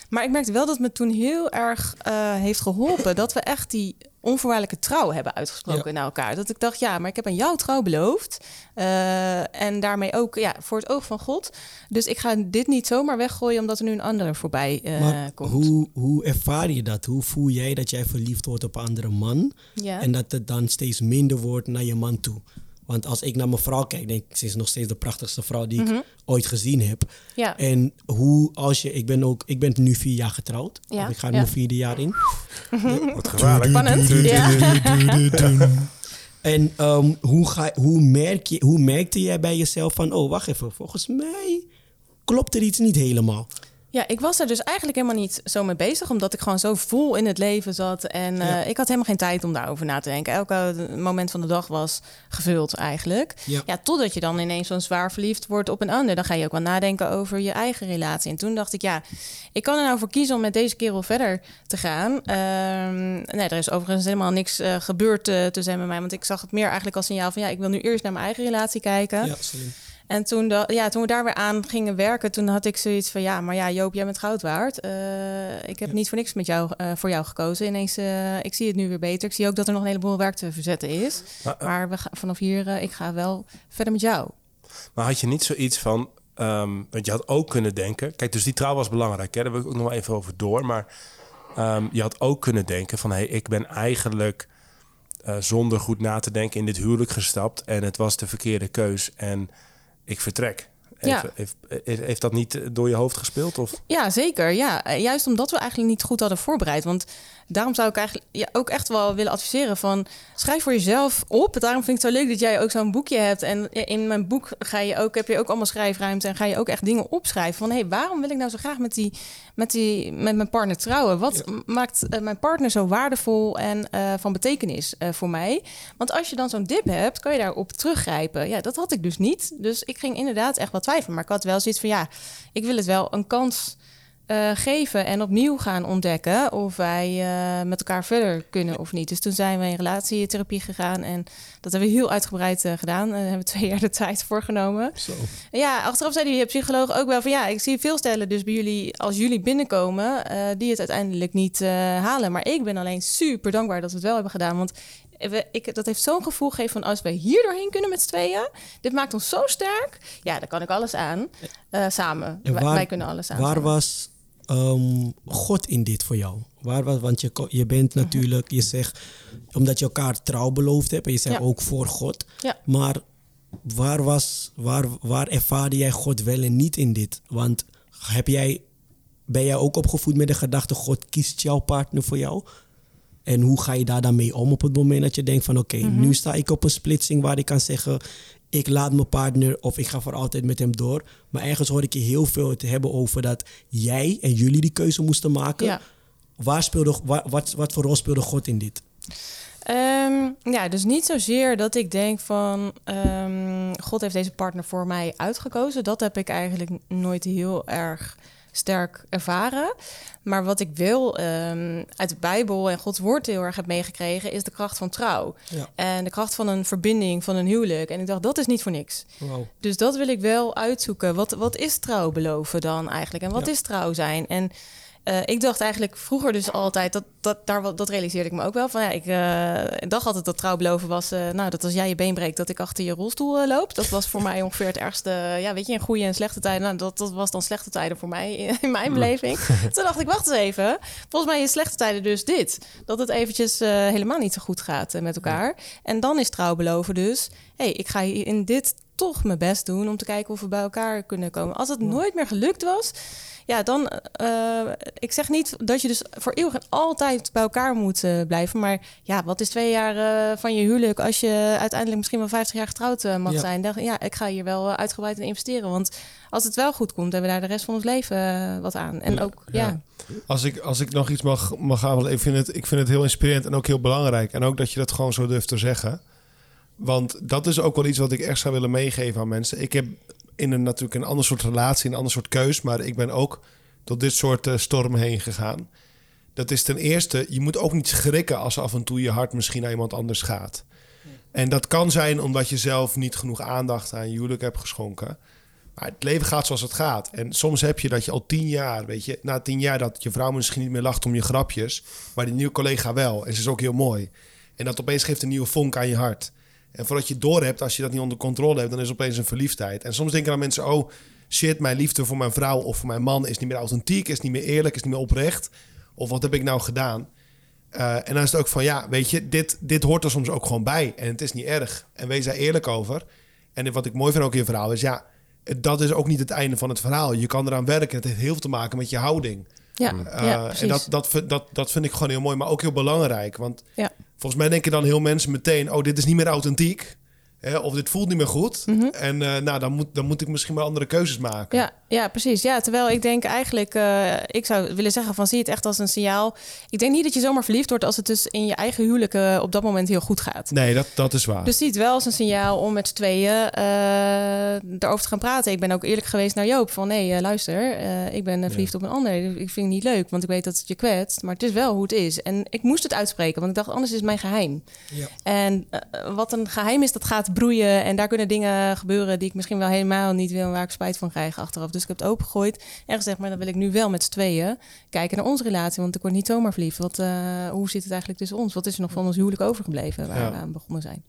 Maar ik merkte wel dat me toen heel erg heeft geholpen dat we echt die onvoorwaardelijke trouw hebben uitgesproken naar elkaar. Dat ik dacht, ja, maar ik heb aan jou trouw beloofd. Eh, en daarmee ook ja, voor het oog van God. Dus ik ga dit niet zomaar weggooien omdat er nu een andere voorbij eh, Maar komt. hoe, hoe ervaar je dat? Hoe voel jij dat jij verliefd wordt op een andere man? Ja. En dat het dan steeds minder wordt naar je man toe? Want als ik naar mijn vrouw kijk, denk ik, ze is nog steeds de prachtigste vrouw die ik ooit gezien heb. Mhm. Ja. En hoe als je, ik ben ook, ik ben nu vier jaar getrouwd. Ja, Of ik ga ja. mijn vierde jaar in. Wat gevaarlijk. Spannend. En ehm, hoe, ga, hoe, merk je, hoe merkte jij bij jezelf van, oh wacht even, volgens mij klopt er iets niet helemaal. Ja, ik was er dus eigenlijk helemaal niet zo mee bezig, omdat ik gewoon zo vol in het leven zat. En eh, ik had helemaal geen tijd om daarover na te denken. Elke moment van de dag was gevuld eigenlijk. Ja. Ja, totdat je dan ineens zo'n zwaar verliefd wordt op een ander. Dan ga je ook wel nadenken over je eigen relatie. En toen dacht ik, ja, ik kan er nou voor kiezen om met deze kerel verder te gaan. Ehm, nee, er is overigens helemaal niks eh, gebeurd eh, tussen hem en mij. Want ik zag het meer eigenlijk als signaal van, ja, ik wil nu eerst naar mijn eigen relatie kijken. Ja, slim. En toen, ja, toen we daar weer aan gingen werken, toen had ik zoiets van... ja, maar ja, Joop, jij bent goud waard. Eh, ik heb niet voor niks met jou, eh, voor jou gekozen. Ineens, eh, ik zie het nu weer beter. Ik zie ook dat er nog een heleboel werk te verzetten is. Maar, Maar we gaan, vanaf hier, ik ga wel verder met jou. Maar had je niet zoiets van... ehm, want je had ook kunnen denken... Kijk, dus die trouw was belangrijk. Hè? Daar wil ik ook nog wel even over door. Maar ehm, je had ook kunnen denken van... Hey, ik ben eigenlijk zonder goed na te denken in dit huwelijk gestapt. En het was de verkeerde keus. En ik vertrek. Ja. Even- Heeft, heeft, heeft dat niet door je hoofd gespeeld? Of? Ja, zeker. Ja, Eh, juist omdat we eigenlijk niet goed hadden voorbereid. Want daarom zou ik eigenlijk ja, ook echt wel willen adviseren van... schrijf voor jezelf op. Daarom vind ik het zo leuk dat jij ook zo'n boekje hebt. En in mijn boek ga je ook, heb je ook allemaal schrijfruimte... en ga je ook echt dingen opschrijven van... hé, hey, waarom wil ik nou zo graag met die, met, die, met mijn partner trouwen? Wat maakt eh, mijn partner zo waardevol en eh, van betekenis eh, voor mij? Want als je dan zo'n dip hebt, kan je daarop teruggrijpen. Ja, dat had ik dus niet. Dus ik ging inderdaad echt wat twijfelen. Maar ik had wel zoiets van, ja, ik wil het wel een kans eh, geven en opnieuw gaan ontdekken of wij eh, met elkaar verder kunnen of niet. Dus toen zijn we in relatietherapie gegaan en dat hebben we heel uitgebreid eh, gedaan. En daar hebben we twee jaar de tijd voor genomen. Zo. Ja, achteraf zei die psycholoog ook wel van ja, ik zie veel stellen dus bij jullie als jullie binnenkomen die het uiteindelijk niet halen. Maar ik ben alleen super dankbaar dat we het wel hebben gedaan, want we, ik, dat heeft zo'n gevoel gegeven van als wij hier doorheen kunnen met z'n tweeën, dit maakt ons zo sterk. Ja, dan kan ik alles aan samen. Waar- wij kunnen alles aan. Waar samen. was ehm, God in dit voor jou? Waar was, want je, je bent natuurlijk, je zegt, omdat je elkaar trouw beloofd hebt en je zegt Ja. ook voor God. Ja. Maar waar, was, waar, waar ervaarde jij God wel en niet in dit? Want heb jij, ben jij ook opgevoed met de gedachte, God kiest jouw partner voor jou? En hoe ga je daar dan mee om op het moment dat je denkt van oké, Mhm. nu sta ik op een splitsing waar ik kan zeggen, ik laat mijn partner of ik ga voor altijd met hem door. Maar ergens hoor ik je heel veel te hebben over dat jij en jullie die keuze moesten maken. Ja. Waar speelde, wa- wat, wat voor rol speelde God in dit? Ehm, ja, dus niet zozeer dat ik denk van ehm, God heeft deze partner voor mij uitgekozen. Dat heb ik eigenlijk nooit heel erg sterk ervaren. Maar wat ik wel ehm, uit de Bijbel en Gods woord heel erg heb meegekregen, is de kracht van trouw. Ja. En de kracht van een verbinding, van een huwelijk. En ik dacht, dat is niet voor niks. Wow. Dus dat wil ik wel uitzoeken. Wat, wat is trouw beloven dan eigenlijk? En wat Ja. is trouw zijn? En eh, ik dacht eigenlijk vroeger dus altijd, dat, dat, daar, dat realiseerde ik me ook wel. Van, ja, ik eh, dacht altijd dat trouw beloven was, eh, nou, dat als jij je been breekt, dat ik achter je rolstoel eh, loop. Dat was voor mij ongeveer het ergste, ja, weet je, in goede en slechte tijden. Nou, dat, dat was dan slechte tijden voor mij, in, in mijn beleving. Toen dacht ik, wacht eens even. Volgens mij is slechte tijden dus dit. Dat het eventjes helemaal niet zo goed gaat met elkaar. En dan is trouw beloven dus, hé, hey, ik ga hier in dit toch mijn best doen om te kijken of we bij elkaar kunnen komen. Als het nooit meer gelukt was, ja, dan. ik zeg niet dat je dus voor eeuwig en altijd bij elkaar moet blijven. Maar ja, wat is twee jaar eh, van je huwelijk als je uiteindelijk misschien wel 50 jaar getrouwd eh, mag Ja. zijn? Dan, ja, ik ga hier wel eh, uitgebreid in investeren. Want als het wel goed komt, hebben we daar de rest van ons leven wat aan. En ook, ja. ja. Als ik, als ik nog iets mag, mag aanvullen, ik vind, het, ik vind het heel inspirerend en ook heel belangrijk. En ook dat je dat gewoon zo durft te zeggen. Want dat is ook wel iets wat ik echt zou willen meegeven aan mensen. Ik heb in een natuurlijk een ander soort relatie, een ander soort keus, maar ik ben ook door dit soort stormen heen gegaan. Dat is ten eerste, je moet ook niet schrikken als af en toe je hart misschien naar iemand anders gaat. En dat kan zijn omdat je zelf niet genoeg aandacht aan je huwelijk hebt geschonken. Maar het leven gaat zoals het gaat. En soms heb je dat je al tien jaar, weet je, na tien jaar dat je vrouw misschien niet meer lacht om je grapjes, maar die nieuwe collega wel. En ze is ook heel mooi. En dat opeens geeft een nieuwe vonk aan je hart. En voordat je door hebt, als je dat niet onder controle hebt, dan is opeens een verliefdheid. En soms denken dan mensen, oh shit, mijn liefde voor mijn vrouw of voor mijn man is niet meer authentiek, is niet meer eerlijk, is niet meer oprecht. Of wat heb ik nou gedaan? Eh, en dan is het ook van, ja, weet je, dit, dit hoort er soms ook gewoon bij. En het is niet erg. En wees daar eerlijk over. En wat ik mooi vind ook in je verhaal is, ja, dat is ook niet het einde van het verhaal. Je kan eraan werken. Het heeft heel veel te maken met je houding. Ja, Eh, ja, precies. en dat, dat, vind- dat, dat vind ik gewoon heel mooi, maar ook heel belangrijk. Want Ja. volgens mij denken dan heel mensen meteen... oh, dit is niet meer authentiek. Hè, of dit voelt niet meer goed. En eh, nou, dan moet, dan moet ik misschien maar andere keuzes maken. Mhm. Ja, ja, precies. Ja, terwijl ik denk eigenlijk, eh, ik zou willen zeggen van zie het echt als een signaal. Ik denk niet dat je zomaar verliefd wordt als het dus in je eigen huwelijk eh, op dat moment heel goed gaat. Nee, dat, dat is waar. Dus zie het wel als een signaal om met z'n tweeën eh erover te gaan praten. Ik ben ook eerlijk geweest naar Joop van nee, luister, ik ben verliefd op een ander. Ik vind het niet leuk, want ik weet dat het je kwetst. Maar het is wel hoe het is. En ik moest het uitspreken, want ik dacht anders is het mijn geheim. Ja. En wat een geheim is, dat gaat broeien. En daar kunnen dingen gebeuren die ik misschien wel helemaal niet wil... en waar ik spijt van krijg achteraf. Dus ik heb het opengegooid en gezegd... maar dan wil ik nu wel met z'n tweeën kijken naar onze relatie. Want ik word niet zomaar verliefd. Wat, eh, hoe zit het eigenlijk tussen ons? Wat is er nog van ons huwelijk overgebleven waar Ja. we aan begonnen zijn?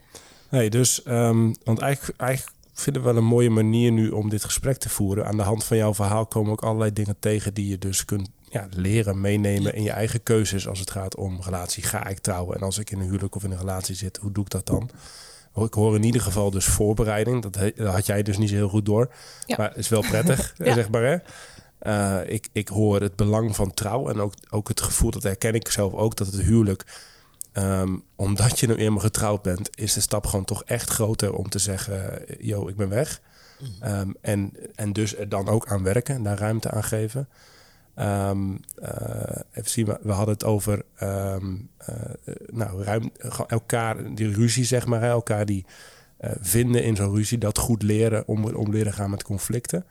Nee, dus, ehm, want eigenlijk, eigenlijk vinden we wel een mooie manier nu om dit gesprek te voeren. Aan de hand van jouw verhaal komen ook allerlei dingen tegen die je dus kunt ja, leren, meenemen in je eigen keuzes als het gaat om relatie. Ga ik trouwen? En als ik in een huwelijk of in een relatie zit, hoe doe ik dat dan? Ik hoor in ieder geval dus voorbereiding. Dat, he- dat had jij dus niet zo heel goed door. Ja. Maar is wel prettig, Ja. zeg maar. Hè? Eh, ik, ik hoor het belang van trouw en ook, ook het gevoel, dat herken ik zelf ook, dat het huwelijk, ehm, omdat je nu eenmaal getrouwd bent, is de stap gewoon toch echt groter om te zeggen, yo, ik ben weg. Ehm, en, en dus er dan ook aan werken en daar ruimte aan geven. Ehm, eh, even zien, we, hadden het over ehm, eh, nou, ruim, elkaar, die ruzie zeg maar, elkaar die eh, vinden in zo'n ruzie, dat goed leren om, om leren gaan met conflicten.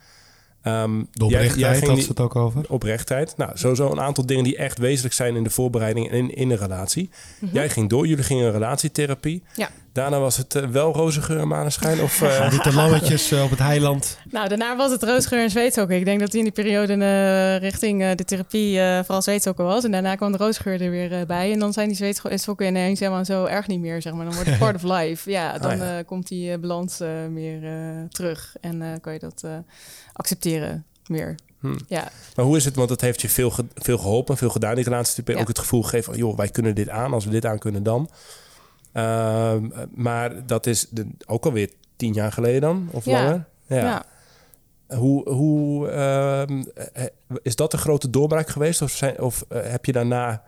Ehm, De oprechtheid jij- jij ging had die- ze het ook over. oprechtheid. Nou, sowieso een aantal dingen die echt wezenlijk zijn in de voorbereiding en in, in een relatie. Jij ging door, jullie gingen een relatietherapie. Ja. Daarna was het eh, wel roze geur en maneschijn of... eh, Witte lammetjes eh, op het heiland. Nou, daarna was het roosgeur en zweetsokken. Ik denk dat die in die periode eh, richting eh, de therapie eh, vooral zweetsokken was. En daarna kwam de roosgeur er weer bij. En dan zijn die zweetsokken ineens helemaal zo erg niet meer, zeg maar. Dan wordt het part of life. Ja, dan Ah, ja. eh, komt die balans eh, meer eh, terug. En eh, kan je dat eh, accepteren meer. Hmm. Ja, Maar hoe is het? Want het heeft je veel, ge- veel geholpen, veel gedaan. Die relatietherapie. Ja. Ook het gevoel gegeven van, joh, wij kunnen dit aan. Als we dit aan kunnen, dan. Ehm, maar dat is de, ook alweer tien jaar geleden dan? Of Ja. langer? ja. Hoe, hoe ehm, eh, is dat de grote doorbraak geweest? Of, zijn, of eh, heb je daarna...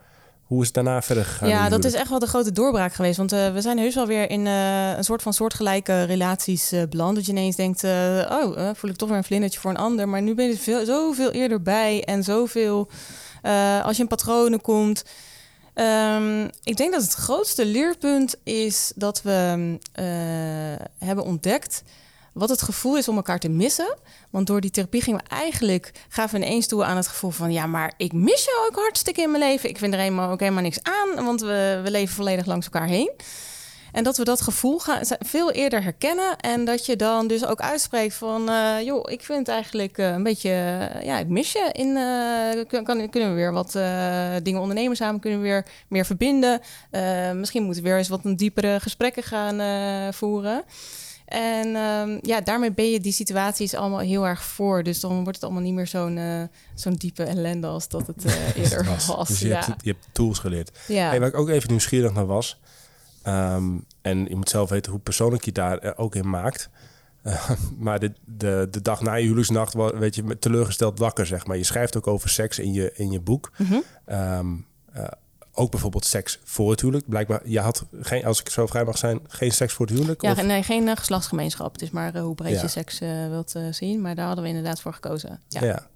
Hoe is het daarna verder gegaan? Ja, dat is echt wel de grote doorbraak geweest. Want eh, we zijn heus wel weer in eh, een soort van soortgelijke relaties eh, beland. Dat je ineens denkt, oh, voel ik toch weer een vlindertje voor een ander. Maar nu ben je veel, zoveel eerder bij en zoveel... als je in patronen komt... Ehm, ik denk dat het grootste leerpunt is dat we hebben ontdekt wat het gevoel is om elkaar te missen. Want door die therapie gingen we eigenlijk, gaven we ineens toe aan het gevoel van... ja, maar ik mis jou ook hartstikke in mijn leven. Ik vind er helemaal, ook helemaal niks aan, want we, we leven volledig langs elkaar heen. En dat we dat gevoel gaan, veel eerder herkennen. En dat je dan dus ook uitspreekt van... eh, joh, ik vind eigenlijk eh, een beetje... eh, ja, ik mis je. In, kunnen we weer wat dingen ondernemen samen? Kunnen we weer meer verbinden? Misschien moeten we weer eens wat diepere gesprekken gaan voeren. En ehm, ja, daarmee ben je die situaties allemaal heel erg voor. Dus dan wordt het allemaal niet meer zo'n eh, zo'n diepe ellende als dat het eh, eerder was. Dus je, ja. hebt, je hebt tools geleerd. ja. Hey, waar ik ook even nieuwsgierig naar was. ehm, en je moet zelf weten hoe persoonlijk je daar eh, ook in maakt. Maar de, de, de dag na je huwelijksnacht weet je teleurgesteld wakker, zeg maar. Je schrijft ook over seks in je, in je boek. Eh, ook bijvoorbeeld seks voor het huwelijk. Blijkbaar, je had, geen, als ik zo vrij mag zijn, geen seks voor het huwelijk? Ja, of- nee, geen eh, geslachtsgemeenschap. Het is maar eh, hoe breed Ja. je seks eh, wilt zien. Maar daar hadden we inderdaad voor gekozen. Ja. Ja.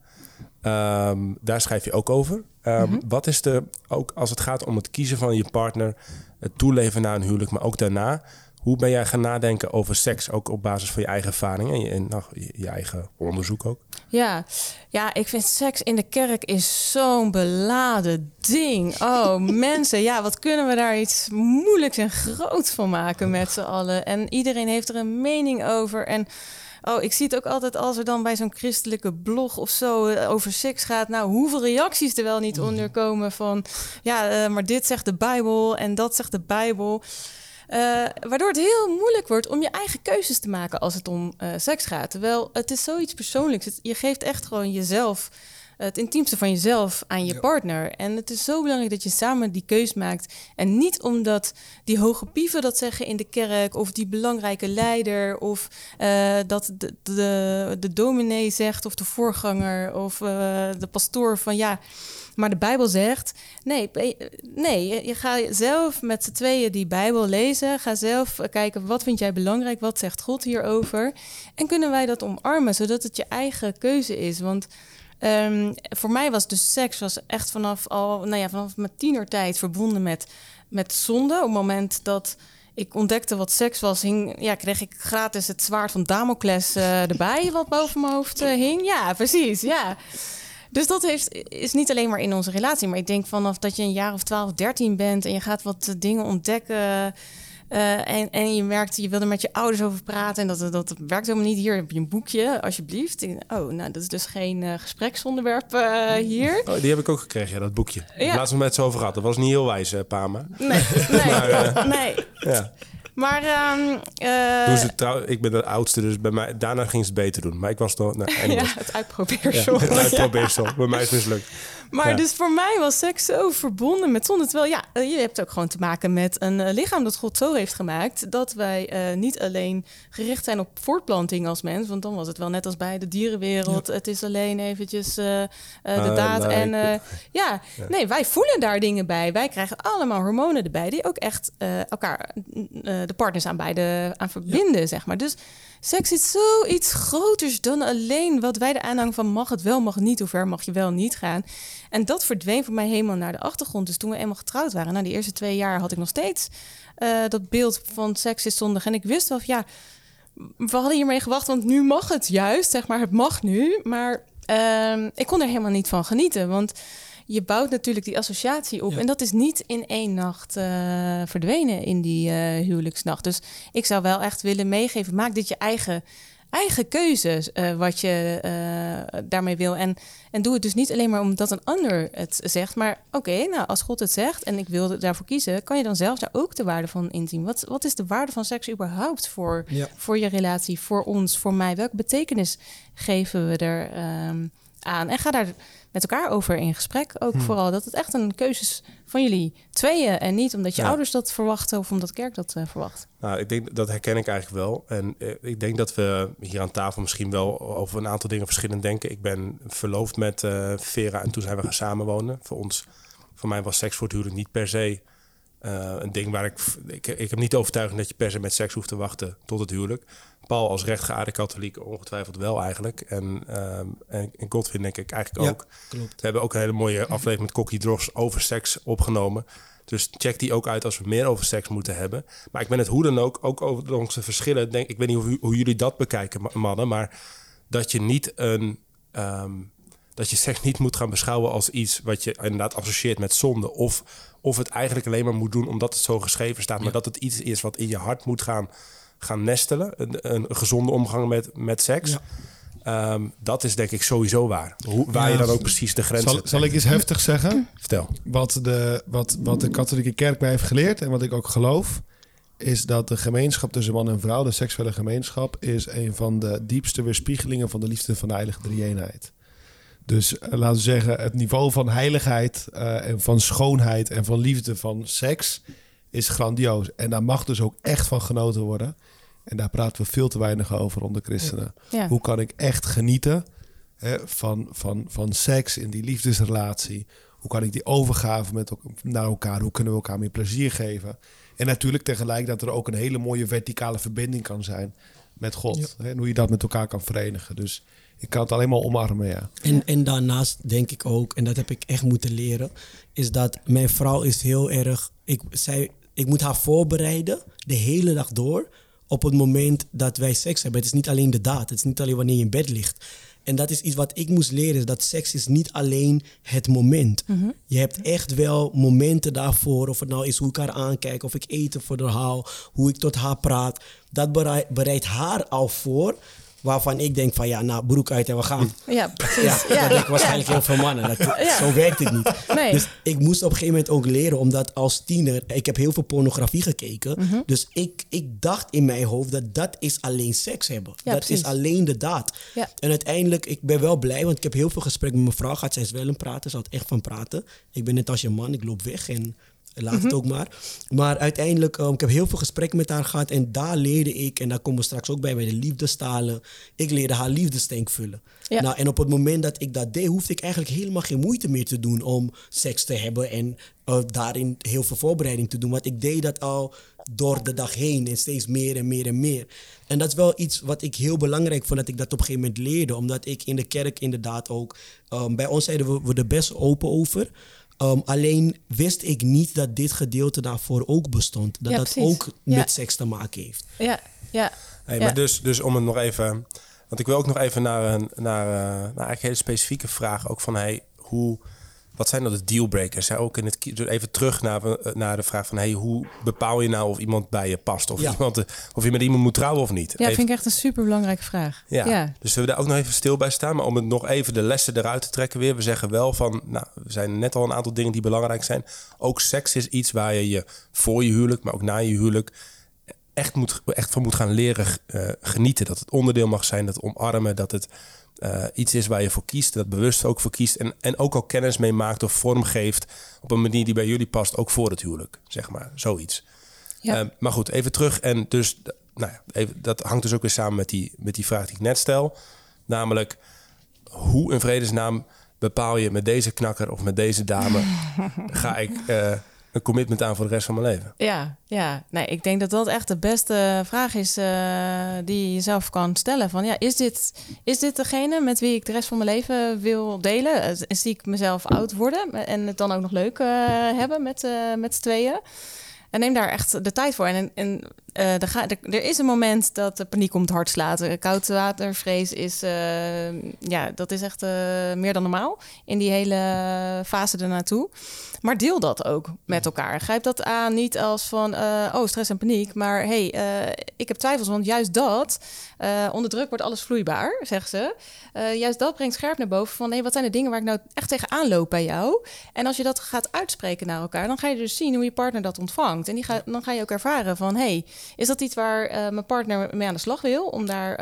Ehm, daar schrijf je ook over. Ehm, Mhm. Wat is de, ook als het gaat om het kiezen van je partner, het toeleven na een huwelijk, maar ook daarna, hoe ben jij gaan nadenken over seks, ook op basis van je eigen ervaringen en je, en, nou, je, je eigen onderzoek ook? Ja. ja, ik vind seks in de kerk is zo'n beladen ding. Oh, mensen, ja, wat kunnen we daar iets moeilijks en groots van maken met z'n allen? En iedereen heeft er een mening over. En oh, ik zie het ook altijd als er dan bij zo'n christelijke blog of zo eh, over seks gaat. Nou, hoeveel reacties er wel niet onder komen van... ja, eh, maar dit zegt de Bijbel en dat zegt de Bijbel... Eh, waardoor het heel moeilijk wordt om je eigen keuzes te maken als het om eh, seks gaat. Terwijl het is zoiets persoonlijks. Het- je geeft echt gewoon jezelf, het intiemste van jezelf aan je partner. En het is zo belangrijk dat je samen die keus maakt. En niet omdat die hoge pieven dat zeggen in de kerk... of die belangrijke leider... of eh, dat de, de, de dominee zegt of de voorganger... of de pastoor van ja... Maar de Bijbel zegt, nee, nee je- je gaat zelf met z'n tweeën die Bijbel lezen. Ga zelf eh, kijken, wat vind jij belangrijk? Wat zegt God hierover? En kunnen wij dat omarmen, zodat het je eigen keuze is? Want ehm, voor mij was dus seks was echt vanaf, al, nou ja, vanaf mijn tienertijd verbonden met, met zonde. Op het moment dat ik ontdekte wat seks was, hing, ja, kreeg ik gratis het zwaard van Damocles eh, erbij, wat boven mijn hoofd eh, hing. Ja, precies, ja. Dus dat heeft, is niet alleen maar in onze relatie. Maar ik denk vanaf dat je een jaar of 12, 13 bent en je gaat wat eh, dingen ontdekken. eh, en, en je merkt, je wil er met je ouders over praten. En dat, dat werkt helemaal niet. Hier heb je een boekje, alsjeblieft. Oh, nou, dat is dus geen eh, gespreksonderwerp eh, hier. Oh, die heb ik ook gekregen, ja, dat boekje. Ja. Laatst nog met zo over gehad. Dat was niet heel wijs, eh, Pama. Nee, nee, nee. Ja. Maar ze trouw, ik ben de oudste, dus bij mij, daarna ging ze het beter doen. Maar ik was nog... Nou, ja, het Ja, uitprobeersel. het uitprobeersel. Bij mij is het mislukt. Maar Ja. dus voor mij was seks zo verbonden met zonde. Terwijl ja, eh, je hebt ook gewoon te maken met een eh, lichaam dat God zo heeft gemaakt. Dat wij eh, niet alleen gericht zijn op voortplanting als mens. Want dan was het wel net als bij de dierenwereld. Het is alleen eventjes de Ah, daad. nou, en eh, ja, nee, wij voelen daar dingen bij. Wij krijgen allemaal hormonen erbij. Die ook echt elkaar, de partners aan beide aan verbinden, zeg maar. Dus seks is zoiets groters dan alleen wat wij de aanhang van mag het wel, mag het niet, hoe ver mag je wel niet gaan. En dat verdween voor mij helemaal naar de achtergrond. Dus toen we eenmaal getrouwd waren, na die eerste twee jaar had ik nog steeds eh, dat beeld van seks is zondig. En ik wist wel, van, ja, we hadden hiermee gewacht, want nu mag het juist, zeg maar, het mag nu. Maar ehm, ik kon er helemaal niet van genieten, want je bouwt natuurlijk die associatie op. En dat is niet in één nacht eh, verdwenen in die uh, huwelijksnacht. Dus ik zou wel echt willen meegeven, maak dit je eigen eigen keuze uh, wat je uh, daarmee wil. En, en doe het dus niet alleen maar omdat een ander het zegt. Maar oké, nou, als God het zegt en ik wil daarvoor kiezen, kan je dan zelf daar ook de waarde van inzien. Wat, wat is de waarde van seks überhaupt voor, ja. voor je relatie, voor ons, voor mij? Welke betekenis geven we er um, aan? En ga daar met elkaar over in gesprek. Ook hmm. vooral dat het echt een keuze is van jullie tweeën. En niet omdat je ouders dat verwachten of omdat kerk dat uh, verwacht. Nou, ik denk dat herken ik eigenlijk wel. En uh, ik denk dat we hier aan tafel misschien wel over een aantal dingen verschillend denken. Ik ben verloofd met uh, Vera en toen zijn we gaan samenwonen. Voor ons, voor mij was seks voor het huwelijk niet per se een ding waar ik, ik... Ik heb niet de overtuiging dat je per se met seks hoeft te wachten tot het huwelijk. Paul als rechtgeaarde katholiek ongetwijfeld wel eigenlijk. En, um, en, en Godwin denk ik eigenlijk ook. Klopt. We hebben ook een hele mooie aflevering met Kokkie Dros over seks opgenomen. Dus check die ook uit als we meer over seks moeten hebben. Maar ik ben het hoe dan ook, ook over onze verschillen. Denk, ik weet niet hoe, hoe jullie dat bekijken, mannen. Maar dat je niet een... Um, dat je seks niet moet gaan beschouwen als iets wat je inderdaad associeert met zonde. Of, of het eigenlijk alleen maar moet doen omdat het zo geschreven staat. Maar dat het iets is wat in je hart moet gaan gaan nestelen. Een, een gezonde omgang met, met seks. Ehm, dat is denk ik sowieso waar. Hoe, waar je dan ook precies de grens zal, zal ik eens heftig zeggen? Vertel. Wat de, wat, wat de katholieke kerk mij heeft geleerd en wat ik ook geloof... is dat de gemeenschap tussen man en vrouw, de seksuele gemeenschap... is een van de diepste weerspiegelingen van de liefde van de heilige drie-eenheid. Dus eh, laten we zeggen, het niveau van heiligheid uh, en van schoonheid en van liefde van seks is grandioos. En daar mag dus ook echt van genoten worden. En daar praten we veel te weinig over onder christenen. Hoe kan ik echt genieten hè, van, van, van seks in die liefdesrelatie? Hoe kan ik die overgave met naar elkaar? Hoe kunnen we elkaar meer plezier geven? En natuurlijk tegelijk dat er ook een hele mooie verticale verbinding kan zijn met God. Hè, en hoe je dat met elkaar kan verenigen. Dus ik kan het alleen maar omarmen, ja. En, en daarnaast denk ik ook, en dat heb ik echt moeten leren, is dat mijn vrouw is heel erg. Ik, zij, ik moet haar voorbereiden de hele dag door op het moment dat wij seks hebben. Het is niet alleen de daad, het is niet alleen wanneer je in bed ligt. En dat is iets wat ik moest leren, is dat seks is niet alleen het moment. Mhm. Je hebt echt wel momenten daarvoor, of het nou is hoe ik haar aankijk, of ik eten voor haar haal, hoe ik tot haar praat. Dat bereidt haar al voor waarvan ik denk van ja, nou broek uit en we gaan. Ja, precies. Ja, ja. Dat ik waarschijnlijk heel veel mannen. Dat, Zo werkt het niet. Nee. Dus ik moest op een gegeven moment ook leren, omdat als tiener, ik heb heel veel pornografie gekeken. Mhm. Dus ik, ik dacht in mijn hoofd dat dat is alleen seks hebben. Ja, dat precies. is alleen de daad. Ja. En uiteindelijk, ik ben wel blij, want ik heb heel veel gesprekken met mijn vrouw gehad. Zij is wel een praten, ze houdt echt van praten. Ik ben net als je man, ik loop weg en laat Mhm. het ook maar. Maar uiteindelijk, um, ik heb heel veel gesprekken met haar gehad. En daar leerde ik, en daar komen we straks ook bij, bij de liefdestalen. Ik leerde haar liefdestank vullen. Ja. Nou, en op het moment dat ik dat deed, hoefde ik eigenlijk helemaal geen moeite meer te doen om seks te hebben. En uh, daarin heel veel voorbereiding te doen. Want ik deed dat al door de dag heen en steeds meer en meer en meer. En dat is wel iets wat ik heel belangrijk vond dat ik dat op een gegeven moment leerde. Omdat ik in de kerk inderdaad ook, um, bij ons zeiden we, we er best open over. Um, alleen wist ik niet dat dit gedeelte daarvoor ook bestond. Dat Ja, dat precies. ook Ja. met seks te maken heeft. Ja, ja. Hey, Ja. maar dus, dus om het nog even... Want ik wil ook nog even naar een, naar, eh, naar eigenlijk hele specifieke vraag. Ook van, hey, hoe... Wat zijn dan de dealbreakers? Ook in het, dus even terug naar, eh, naar de vraag van... Hey, hoe bepaal je nou of iemand bij je past? Of, Ja. iemand, eh, of je met iemand moet trouwen of niet? Ja, Even- vind ik echt een super belangrijke vraag. Ja. ja. dus zullen we daar ook nog even stil bij staan? Maar om het nog even de lessen eruit te trekken weer. We zeggen wel van, nou, we zijn net al een aantal dingen die belangrijk zijn. Ook seks is iets waar je je voor je huwelijk, maar ook na je huwelijk... echt, moet, echt van moet gaan leren eh, genieten. Dat het onderdeel mag zijn, dat omarmen, dat het eh, iets is waar je voor kiest. Dat bewust ook voor kiest. En, en ook al kennis mee maakt of vorm geeft op een manier die bij jullie past. Ook voor het huwelijk, zeg maar. Zoiets. Ja. Eh, maar goed, even terug. En dus, nou ja, even, dat hangt dus ook weer samen met die, met die vraag die ik net stel. Namelijk, hoe in vredesnaam bepaal je met deze knakker of met deze dame... ga ik, eh, een commitment aan voor de rest van mijn leven? Ja, ja. Nee, ik denk dat dat echt de beste vraag is eh, die je jezelf kan stellen. Van ja, is dit, is dit degene met wie ik de rest van mijn leven wil delen? Zie ik mezelf oud worden en het dan ook nog leuk eh, hebben met, eh met z'n tweeën? En neem daar echt de tijd voor. En, en er, er, is een moment dat de paniek om het hart slaat. Eh, Koudwatervrees is, ja, dat is echt meer dan normaal in die hele fase ernaartoe. Maar deel dat ook met elkaar. Grijp dat aan niet als van, eh, oh, stress en paniek. Maar hey, eh, ik heb twijfels, want juist dat, eh, onder druk wordt alles vloeibaar, zeggen ze. Juist dat brengt scherp naar boven van, hey, wat zijn de dingen waar ik nou echt tegenaan loop bij jou? En als je dat gaat uitspreken naar elkaar, dan ga je dus zien hoe je partner dat ontvangt. En die ga, dan ga je ook ervaren van, hey, is dat iets waar mijn partner mee aan de slag wil? Om daar,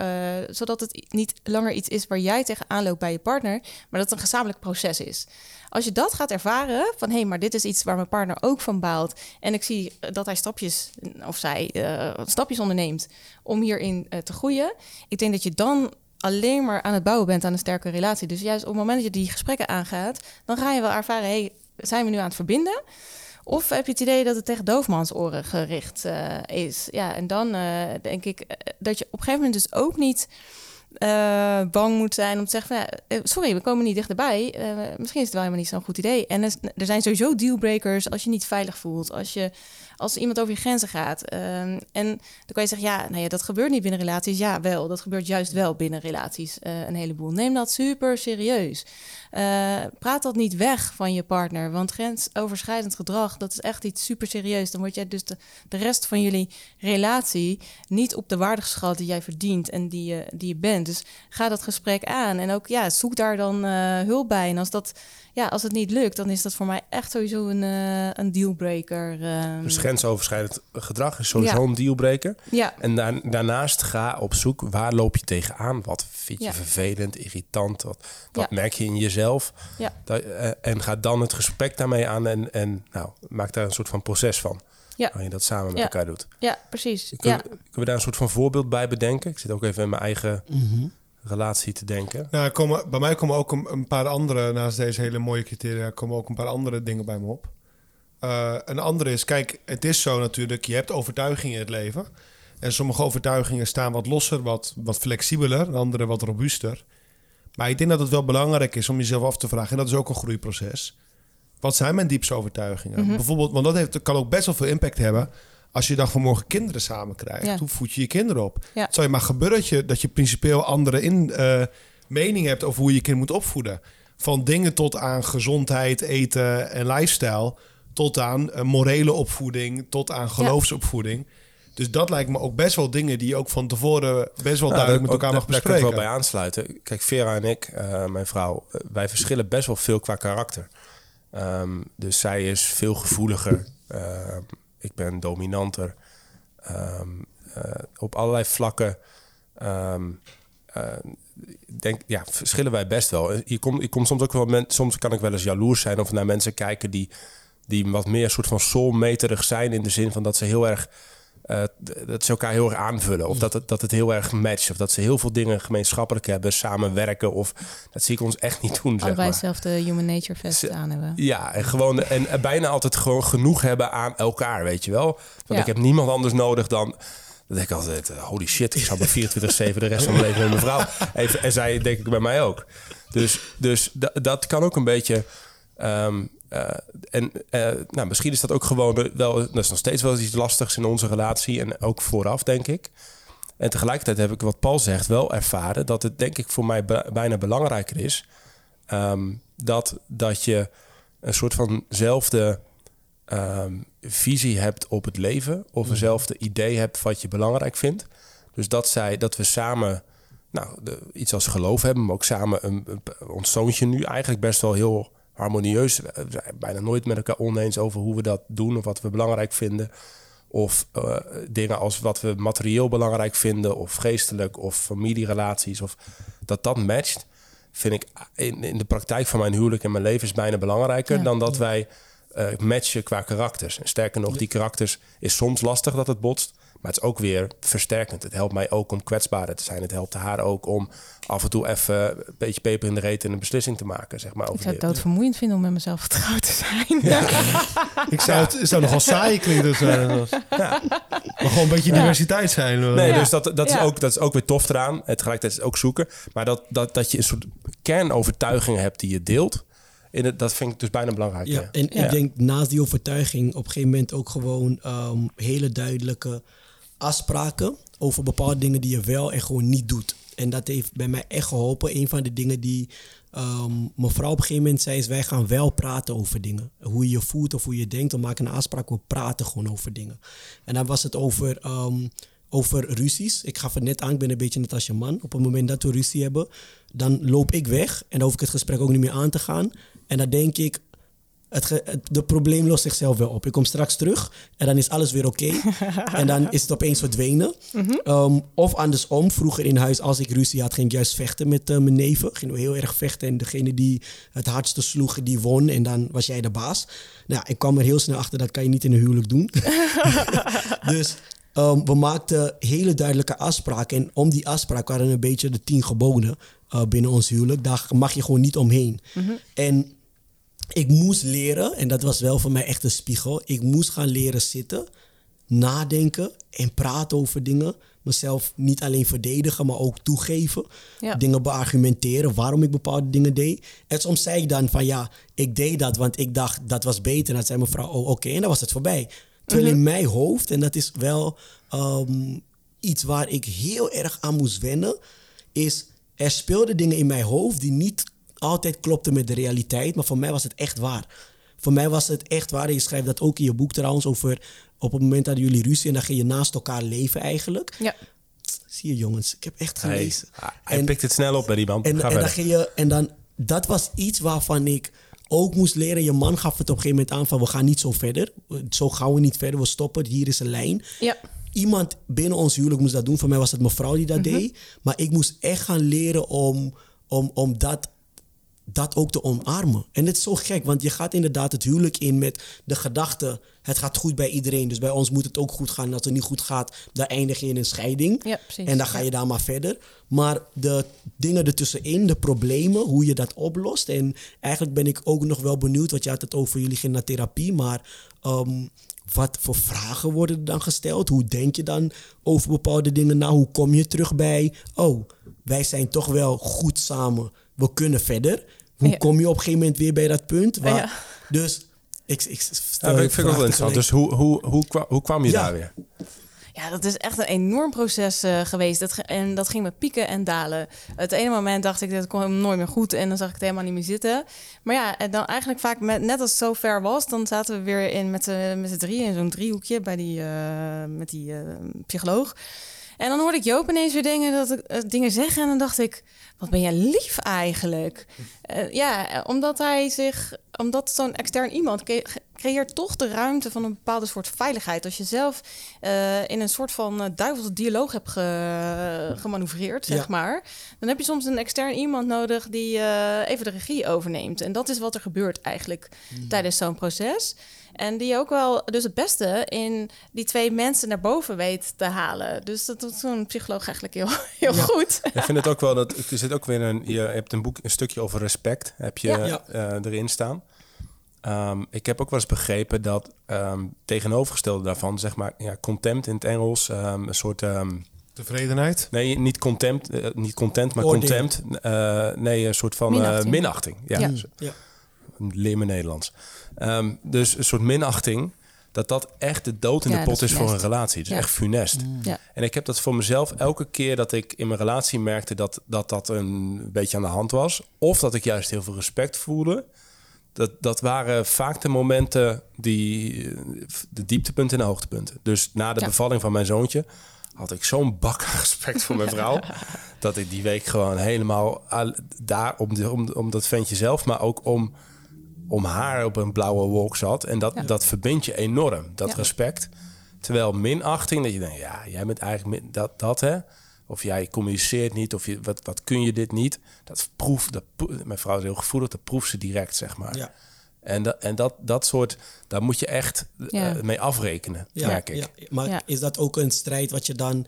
zodat het niet langer iets is waar jij tegenaan loopt bij je partner, maar dat het een gezamenlijk proces is. Als je dat gaat ervaren, van hé, hey, maar dit is iets waar mijn partner ook van baalt. En ik zie eh, dat hij stapjes, of zij eh, stapjes onderneemt om hierin eh, te groeien. Ik denk dat je dan alleen maar aan het bouwen bent aan een sterke relatie. Dus juist op het moment dat je die gesprekken aangaat, dan ga je wel ervaren, hé, hey, zijn we nu aan het verbinden? Of heb je het idee dat het tegen doofmansoren gericht is? Ja, en dan denk ik dat je op een gegeven moment dus ook niet eh, bang moet zijn om te zeggen: eh, sorry, we komen niet dichterbij. Eh, misschien is het wel helemaal niet zo'n goed idee. En er, zijn sowieso dealbreakers als je niet veilig voelt, als, je, als iemand over je grenzen gaat. Ehm, en dan kan je zeggen: ja, nou ja, dat gebeurt niet binnen relaties. Ja, wel, dat gebeurt juist wel binnen relaties een heleboel. Neem dat super serieus. Eh, praat dat niet weg van je partner, want grensoverschrijdend gedrag, dat is echt iets super serieus. Dan word jij dus de, de rest van jullie relatie niet op de waarde geschat die jij verdient en die je, die je bent. Dus ga dat gesprek aan en ook ja, zoek daar dan eh, hulp bij. En als dat ja, als het niet lukt, dan is dat voor mij echt sowieso een, eh, een dealbreaker. ehm. Dus grensoverschrijdend gedrag is sowieso Ja. een dealbreaker. ja, En daar- daarnaast ga op zoek, waar loop je tegenaan? Wat vind je Ja. vervelend, irritant? Wat, wat Ja. merk je in jezelf? ja, Dat, eh, en ga dan het gesprek daarmee aan en, en nou, maak daar een soort van proces van. Ja. Je dat samen met Ja. elkaar doet. ja, precies. Kun, Ja. Kunnen we daar een soort van voorbeeld bij bedenken? Ik zit ook even in mijn eigen relatie te denken. Nou, komen, bij mij komen ook een, een paar andere, naast deze hele mooie criteria, komen ook een paar andere dingen bij me op. Eh, een andere is, kijk, het is zo natuurlijk, je hebt overtuigingen in het leven. En sommige overtuigingen staan wat losser, wat, wat flexibeler, andere wat robuuster. Maar ik denk dat het wel belangrijk is om jezelf af te vragen, en dat is ook een groeiproces. Wat zijn mijn diepste overtuigingen? Bijvoorbeeld, want dat heeft, kan ook best wel veel impact hebben als je dan vanmorgen kinderen samen krijgt. Ja. Hoe voed je je kinderen op? Ja. Het je maar gebeuren dat je, dat je principieel andere in, mening hebt over hoe je je kind moet opvoeden. Van dingen tot aan gezondheid, eten en lifestyle. Tot aan eh, morele opvoeding, tot aan geloofsopvoeding. Dus dat lijkt me ook best wel dingen die je ook van tevoren best wel Nou, duidelijk met ook- elkaar mag daar- Daar kan ik bespreken. wel bij aansluiten. Kijk, Vera en ik, eh, mijn vrouw, eh, wij verschillen best wel veel qua karakter. Ehm, dus zij is veel gevoeliger. Ehm, ik ben dominanter. Ehm, eh, op allerlei vlakken. denk, ja, verschillen wij best wel. Je komt, je komt soms ook wel men, soms kan ik wel eens jaloers zijn of naar mensen kijken die, die wat meer soort van soulmeterig zijn in de zin van dat ze heel erg eh, dat ze elkaar heel erg aanvullen. Of dat het, dat het heel erg matcht. Of dat ze heel veel dingen gemeenschappelijk hebben. Samenwerken. Of dat zie ik ons echt niet doen. Zeg Allebei maar. hetzelfde Human Nature Fest aan hebben. Ja, en gewoon en bijna altijd gewoon genoeg hebben aan elkaar, weet je wel. Want Ja. ik heb niemand anders nodig dan. Dan denk ik altijd, eh, holy shit, ik zou bij 24-7 de rest van mijn leven met mijn vrouw. Even, en zij denk ik bij mij ook. Dus, dus da- dat kan ook een beetje. Ehm, eh, en eh, nou, misschien is dat ook gewoon wel, dat is nog steeds wel iets lastigs in onze relatie en ook vooraf, denk ik. En tegelijkertijd heb ik wat Paul zegt wel ervaren dat het denk ik voor mij bijna belangrijker is ehm, dat, dat je een soort vanzelfde ehm, visie hebt op het leven of eenzelfde idee hebt wat je belangrijk vindt. Dus dat zij dat we samen nou, de, iets als geloof hebben, maar ook samen een, een, ons zoontje nu eigenlijk best wel heel harmonieus. We zijn bijna nooit met elkaar oneens over hoe we dat doen of wat we belangrijk vinden. Of eh, dingen als wat we materieel belangrijk vinden, of geestelijk, of familierelaties, of dat dat matcht, vind ik in, in de praktijk van mijn huwelijk en mijn leven is bijna belangrijker Ja. dan dat wij eh, matchen qua karakters. En sterker nog, die karakters is soms lastig dat het botst. Maar het is ook weer versterkend. Het helpt mij ook om kwetsbaarder te zijn. Het helpt haar ook om af en toe even een beetje peper in de reet en een beslissing te maken. Zeg maar, Ik over zou het doodvermoeiend vinden om met mezelf getrouwd te zijn. Ik zou het het zou nogal saai klinken. zijn. Maar gewoon een beetje diversiteit zijn. Nee, Ja. dus dat, dat, is Ja. ook, dat is ook weer tof eraan. Het tegelijkertijd is het ook zoeken. Maar dat, dat, dat je een soort kernovertuigingen hebt die je deelt. In het, dat vind ik dus bijna belangrijk. Ja, ja. en Ja. ik denk naast die overtuiging op een gegeven moment ook gewoon ehm, hele duidelijke afspraken over bepaalde dingen die je wel en gewoon niet doet. En dat heeft bij mij echt geholpen. Een van de dingen die ehm mevrouw op een gegeven moment zei is wij gaan wel praten over dingen. Hoe je je voelt of hoe je denkt. We maken een afspraak, we praten gewoon over dingen. En dan was het over, ehm, over ruzies. Ik gaf het net aan, ik ben een beetje net als je man. Op het moment dat we ruzie hebben, dan loop ik weg. En dan hoef ik het gesprek ook niet meer aan te gaan. En dan denk ik, het, de probleem lost zichzelf wel op. Ik kom straks terug en dan is alles weer oké. en dan is het opeens verdwenen. Ehm, of andersom, vroeger in huis, als ik ruzie had, ging ik juist vechten met eh, mijn neven. Gingen we heel erg vechten en degene die het hardste sloeg, die won. En dan was jij de baas. Nou, ik kwam er heel snel achter, dat kan je niet in een huwelijk doen. dus ehm, we maakten hele duidelijke afspraken. En om die afspraak waren een beetje de tien geboden eh, binnen ons huwelijk. Daar mag je gewoon niet omheen. En ik moest leren, en dat was wel voor mij echt een spiegel. Ik moest gaan leren zitten, nadenken en praten over dingen. Mezelf niet alleen verdedigen, maar ook toegeven. Ja. Dingen beargumenteren waarom ik bepaalde dingen deed. En soms zei ik dan van ja, ik deed dat, want ik dacht dat was beter. En dan zei mevrouw, oh oké, en dan was het voorbij. Terwijl in mijn hoofd, en dat is wel ehm, iets waar ik heel erg aan moest wennen, is er speelden dingen in mijn hoofd die niet altijd klopten met de realiteit, maar voor mij was het echt waar. Voor mij was het echt waar. Je schrijft dat ook in je boek trouwens over op het moment dat jullie ruzie en dan ging je naast elkaar leven eigenlijk. Ja. Zie je jongens, ik heb echt gelezen. hij En- pikt het snel op bij die man. en, en, dan ging je, en dan, dat was iets waarvan ik ook moest leren. Je man gaf het op een gegeven moment aan van we gaan niet zo verder. Zo gaan we niet verder, we stoppen. Hier is een lijn. Ja. Iemand binnen ons huwelijk moest dat doen. Voor mij was het mevrouw die dat deed. Maar ik moest echt gaan leren om, om, om dat, dat ook te omarmen. En het is zo gek, want je gaat inderdaad het huwelijk in met de gedachte... het gaat goed bij iedereen, dus bij ons moet het ook goed gaan. En als het niet goed gaat, dan eindig je in een scheiding. Ja, precies. En dan ga je daar maar verder. Maar de dingen ertussenin, de problemen, hoe je dat oplost. En eigenlijk ben ik ook nog wel benieuwd, want je had het over jullie gaan naar therapie. Maar ehm, wat voor vragen worden er dan gesteld? Hoe denk je dan over bepaalde dingen na? Hoe kom je terug bij, oh, wij zijn toch wel goed samen. We kunnen verder. Hoe Ja. kom je op een gegeven moment weer bij dat punt? Waar, Ja. Dus ik, ik stel vind ik wel interessant. tegelijk. Dus hoe, hoe, hoe, kwam, hoe kwam je Ja. daar weer? Ja, dat is echt een enorm proces eh, geweest. Dat ge- en dat ging met pieken en dalen. Het ene moment dacht ik, dat kwam nooit meer goed. En dan zag ik het helemaal niet meer zitten. Maar ja, en dan eigenlijk vaak, met, net als het zo ver was... dan zaten we weer in met z'n met drieën in zo'n driehoekje... bij die, eh, met die eh, psycholoog. En dan hoorde ik Joop ineens weer dingen, dat ik, eh, dingen zeggen. En dan dacht ik, wat ben jij lief eigenlijk? Eh, ja, omdat hij zich... Omdat zo'n extern iemand cre- creëert toch de ruimte van een bepaalde soort veiligheid. Als je zelf eh, in een soort van eh, duivelse dialoog hebt ge, gemanoeuvreerd, zeg Ja. maar... dan heb je soms een extern iemand nodig die eh, even de regie overneemt. En dat is wat er gebeurt eigenlijk tijdens zo'n proces. En die ook wel dus het beste in die twee mensen naar boven weet te halen. Dus dat doet zo'n psycholoog eigenlijk heel, heel goed. Ik vind het ook wel dat er zit ook weer een. Je hebt een boek, een stukje over respect, heb je Ja. Eh, erin staan. Ehm, ik heb ook wel eens begrepen dat ehm, tegenovergestelde daarvan, zeg maar, ja, contempt in het Engels, ehm, een soort. ehm, Tevredenheid. nee, niet contempt, eh, niet content, maar Oordeel. contempt. eh, nee, een soort van eh, Minachting. minachting. Ja, Ja. Ja. leer me Nederlands. Ehm, dus een soort minachting. Dat dat echt de dood in Ja, de pot is voor een relatie. Het is Ja. echt funest. Ja. En ik heb dat voor mezelf elke keer dat ik in mijn relatie merkte dat dat, dat een beetje aan de hand was. Of dat ik juist heel veel respect voelde. Dat, dat waren vaak de momenten die de dieptepunten en de hoogtepunten. Dus na de bevalling van mijn zoontje had ik zo'n bak respect voor mijn vrouw. dat ik die week gewoon helemaal al- daar om, om, om dat ventje zelf, maar ook om, om haar op een blauwe wolk zat. En dat, Ja. dat verbindt je enorm, dat Ja. respect. Terwijl minachting, dat je denkt, ja, jij bent eigenlijk min- dat, dat hè. Of jij communiceert niet, of je, wat, wat kun je dit niet. Dat proef, dat, mijn vrouw is heel gevoelig, dat proeft ze direct, zeg maar. Ja. En, dat, en dat, dat soort, daar moet je echt eh, mee afrekenen, Ja, merk ik. ja. Maar Ja. is dat ook een strijd wat je dan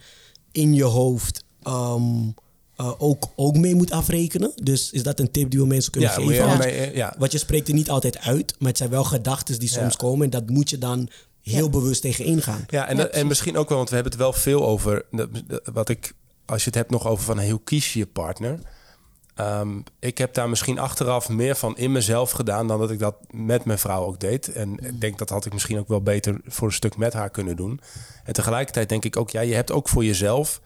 in je hoofd ehm, eh, ook, ook mee moet afrekenen? Dus is dat een tip die we mensen kunnen Ja, geven? mee- ja. Want je spreekt er niet altijd uit, maar het zijn wel gedachten die soms Ja. komen. En dat moet je dan heel bewust tegen ingaan. Ja, en, dat- en misschien ook wel, want we hebben het wel veel over. Wat ik, als je het hebt nog over van hey, hoe kies je je partner. Ehm, ik heb daar misschien achteraf meer van in mezelf gedaan dan dat ik dat met mijn vrouw ook deed. En ik denk dat had ik misschien ook wel beter voor een stuk met haar kunnen doen. En tegelijkertijd denk ik ook, ja, je hebt ook voor jezelf.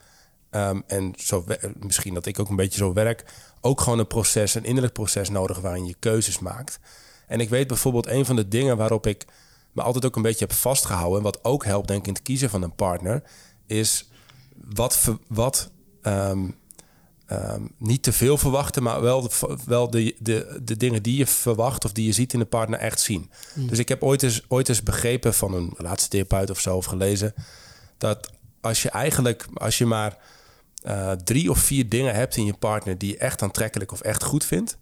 Ehm, en zo, misschien dat ik ook een beetje zo werk. Ook gewoon een proces, een innerlijk proces nodig waarin je keuzes maakt. En ik weet bijvoorbeeld een van de dingen waarop ik me altijd ook een beetje heb vastgehouden. En wat ook helpt, denk ik, in het kiezen van een partner. Is wat, wat ehm, ehm, niet te veel verwachten, maar wel, de, wel de, de, de dingen die je verwacht of die je ziet in de partner echt zien. Dus ik heb ooit eens, ooit eens begrepen van een relatietherapeut of zo, of gelezen, dat als je eigenlijk, als je maar eh, drie of vier dingen hebt in je partner die je echt aantrekkelijk of echt goed vindt,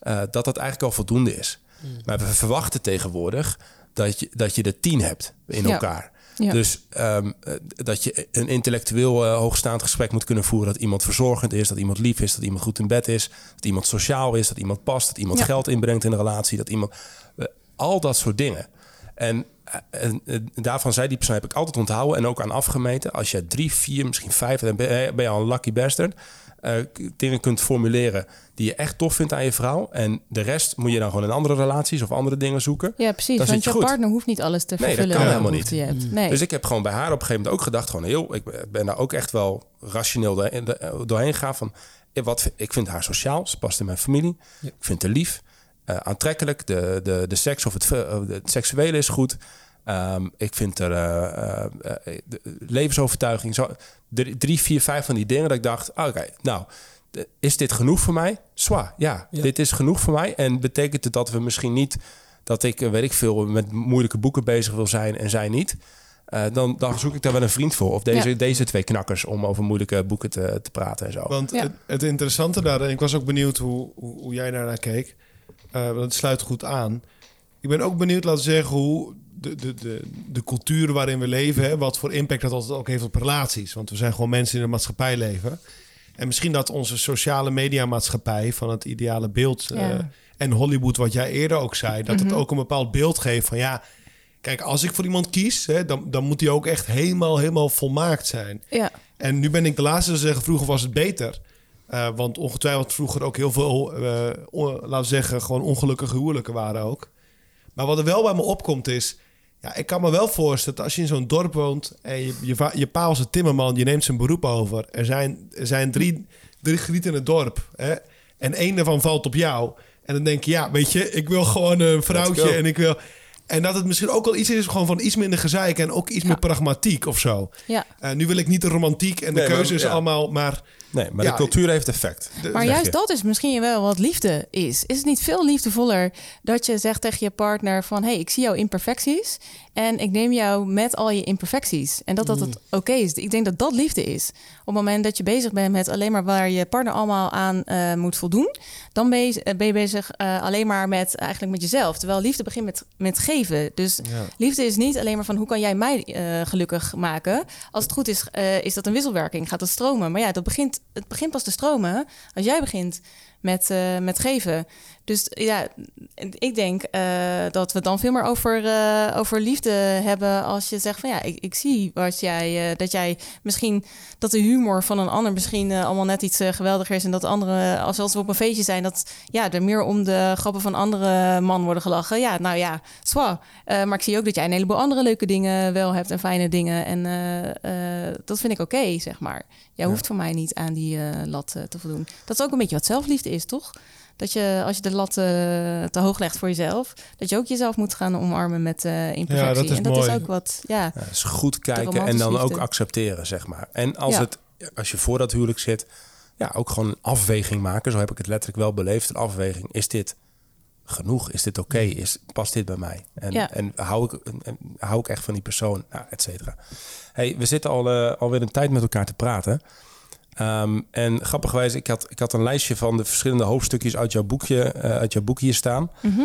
eh, dat dat eigenlijk al voldoende is. Maar we verwachten tegenwoordig dat je, dat je er tien hebt in Ja. elkaar. Ja. Dus ehm, eh, dat je een intellectueel hoogstaand gesprek moet kunnen voeren. Dat iemand verzorgend is, dat iemand lief is, dat iemand goed in bed is. Dat iemand sociaal is, dat iemand past, dat iemand Ja. geld inbrengt in een relatie. Dat iemand, al dat soort dingen. En, en, eh, daarvan zei die persoon, heb ik altijd onthouden en ook aan afgemeten. Als je drie, vier, misschien vijf, dan ben je, ben je al een lucky bastard. eh, dingen kunt formuleren die je echt tof vindt aan je vrouw. En de rest moet je dan gewoon in andere relaties of andere dingen zoeken. Ja, precies. Dan want zit je je goed. partner hoeft niet alles te Nee, dat vervullen. kan wat helemaal behoefte je hebt. Nee. Dus ik heb gewoon bij haar op een gegeven moment ook gedacht... gewoon heel, ik ben daar ook echt wel rationeel doorheen, gegaan van... eh, Wat, ik vind haar sociaal, ze past in mijn familie. Ik vind haar lief, eh, aantrekkelijk. De, de, de seks of het, seksuele is goed. Ehm, ik vind er eh, eh, de levensovertuiging... Zo, drie, drie, vier, vijf van die dingen dat ik dacht... Oké, nou, is dit genoeg voor mij? Zwaar, ja, Ja. dit is genoeg voor mij. En betekent het dat we misschien niet... dat ik, weet ik veel, met moeilijke boeken bezig wil zijn en zij niet... Eh, dan, dan zoek ik daar wel een vriend voor. Of deze, Ja. deze twee knakkers om over moeilijke boeken te, te praten en zo. Want Ja. het, het interessante daar, en ik was ook benieuwd hoe, hoe, hoe jij daarnaar keek. Eh, want het sluit goed aan. Ik ben ook benieuwd, laten we zeggen, hoe de, de, de, de cultuur waarin we leven, hè, wat voor impact dat altijd ook heeft op relaties. Want we zijn gewoon mensen in een maatschappij leven. En misschien dat onze sociale mediamaatschappij van het ideale beeld eh, en Hollywood, wat jij eerder ook zei, dat het ook een bepaald beeld geeft van ja. Kijk, als ik voor iemand kies, hè, dan, dan moet die ook echt helemaal, helemaal volmaakt zijn. ja. En nu ben ik de laatste te zeggen, vroeger was het beter. Eh, want ongetwijfeld vroeger ook heel veel, eh, on- laten we zeggen, gewoon ongelukkige huwelijken waren ook. Maar wat er wel bij me opkomt is, ja, ik kan me wel voorstellen dat als je in zo'n dorp woont en je, je, je pa was een timmerman, je neemt zijn beroep over. Er zijn, er zijn drie, drie grieten in het dorp hè, en één daarvan valt op jou. En dan denk je, ja, weet je, ik wil gewoon een vrouwtje en ik wil... En dat het misschien ook wel iets is gewoon van iets minder gezeik en ook iets meer pragmatiek of zo. ja. Eh, nu wil ik niet de romantiek en de Nee, maar- keuze is ja. allemaal, maar Nee, maar Ja, de cultuur heeft effect. Maar juist je. dat is misschien wel wat liefde is. Is het niet veel liefdevoller dat je zegt tegen je partner van... hé, hey, ik zie jouw imperfecties en ik neem jou met al je imperfecties. En dat dat het oké is. Ik denk dat dat liefde is. Op het moment dat je bezig bent met alleen maar waar je partner allemaal aan eh, moet voldoen... dan ben je, eh, ben je bezig eh, alleen maar met, eigenlijk met jezelf. Terwijl liefde begint met, met geven. Dus liefde is niet alleen maar van hoe kan jij mij eh, gelukkig maken. Als het goed is, eh, is dat een wisselwerking. Gaat het stromen. Maar ja, dat begint, het begint pas te stromen als jij begint met, eh, met geven. Dus ja, ik denk eh, dat we dan veel meer over, eh, over liefde hebben als je zegt van ja, ik, ik zie wat jij, dat jij misschien dat de humor van een ander misschien allemaal net iets geweldiger is en dat de andere, als, als we op een feestje zijn, dat ja, er meer om de grappen van andere man worden gelachen. Ja, nou ja, zwaar. Maar ik zie ook dat jij een heleboel andere leuke dingen wel hebt en fijne dingen. En dat vind ik oké, zeg maar. Jij hoeft voor mij niet aan die lat te voldoen. Dat is ook een beetje wat zelfliefde is, toch? Dat je, als je de lat eh, te hoog legt voor jezelf, dat je ook jezelf moet gaan omarmen met eh imperfectie. Ja, dat is en dat mooi. is ook wat, ja. Ja, dus goed kijken en dan ook accepteren, zeg maar. En als, Ja. het, als je voor dat huwelijk zit, ja, ook gewoon een afweging maken. Zo heb ik het letterlijk wel beleefd. Een afweging. Is dit genoeg? Is dit oké? Is Past dit bij mij? En, Ja. en hou, ik, en hou ik echt van die persoon? Nou, et cetera. Hey, we zitten al, eh, alweer een tijd met elkaar te praten. Ehm, en grappigwijs, ik had, ik had een lijstje van de verschillende hoofdstukjes uit jouw boekje, eh, uit jouw boek hier staan. Mhm.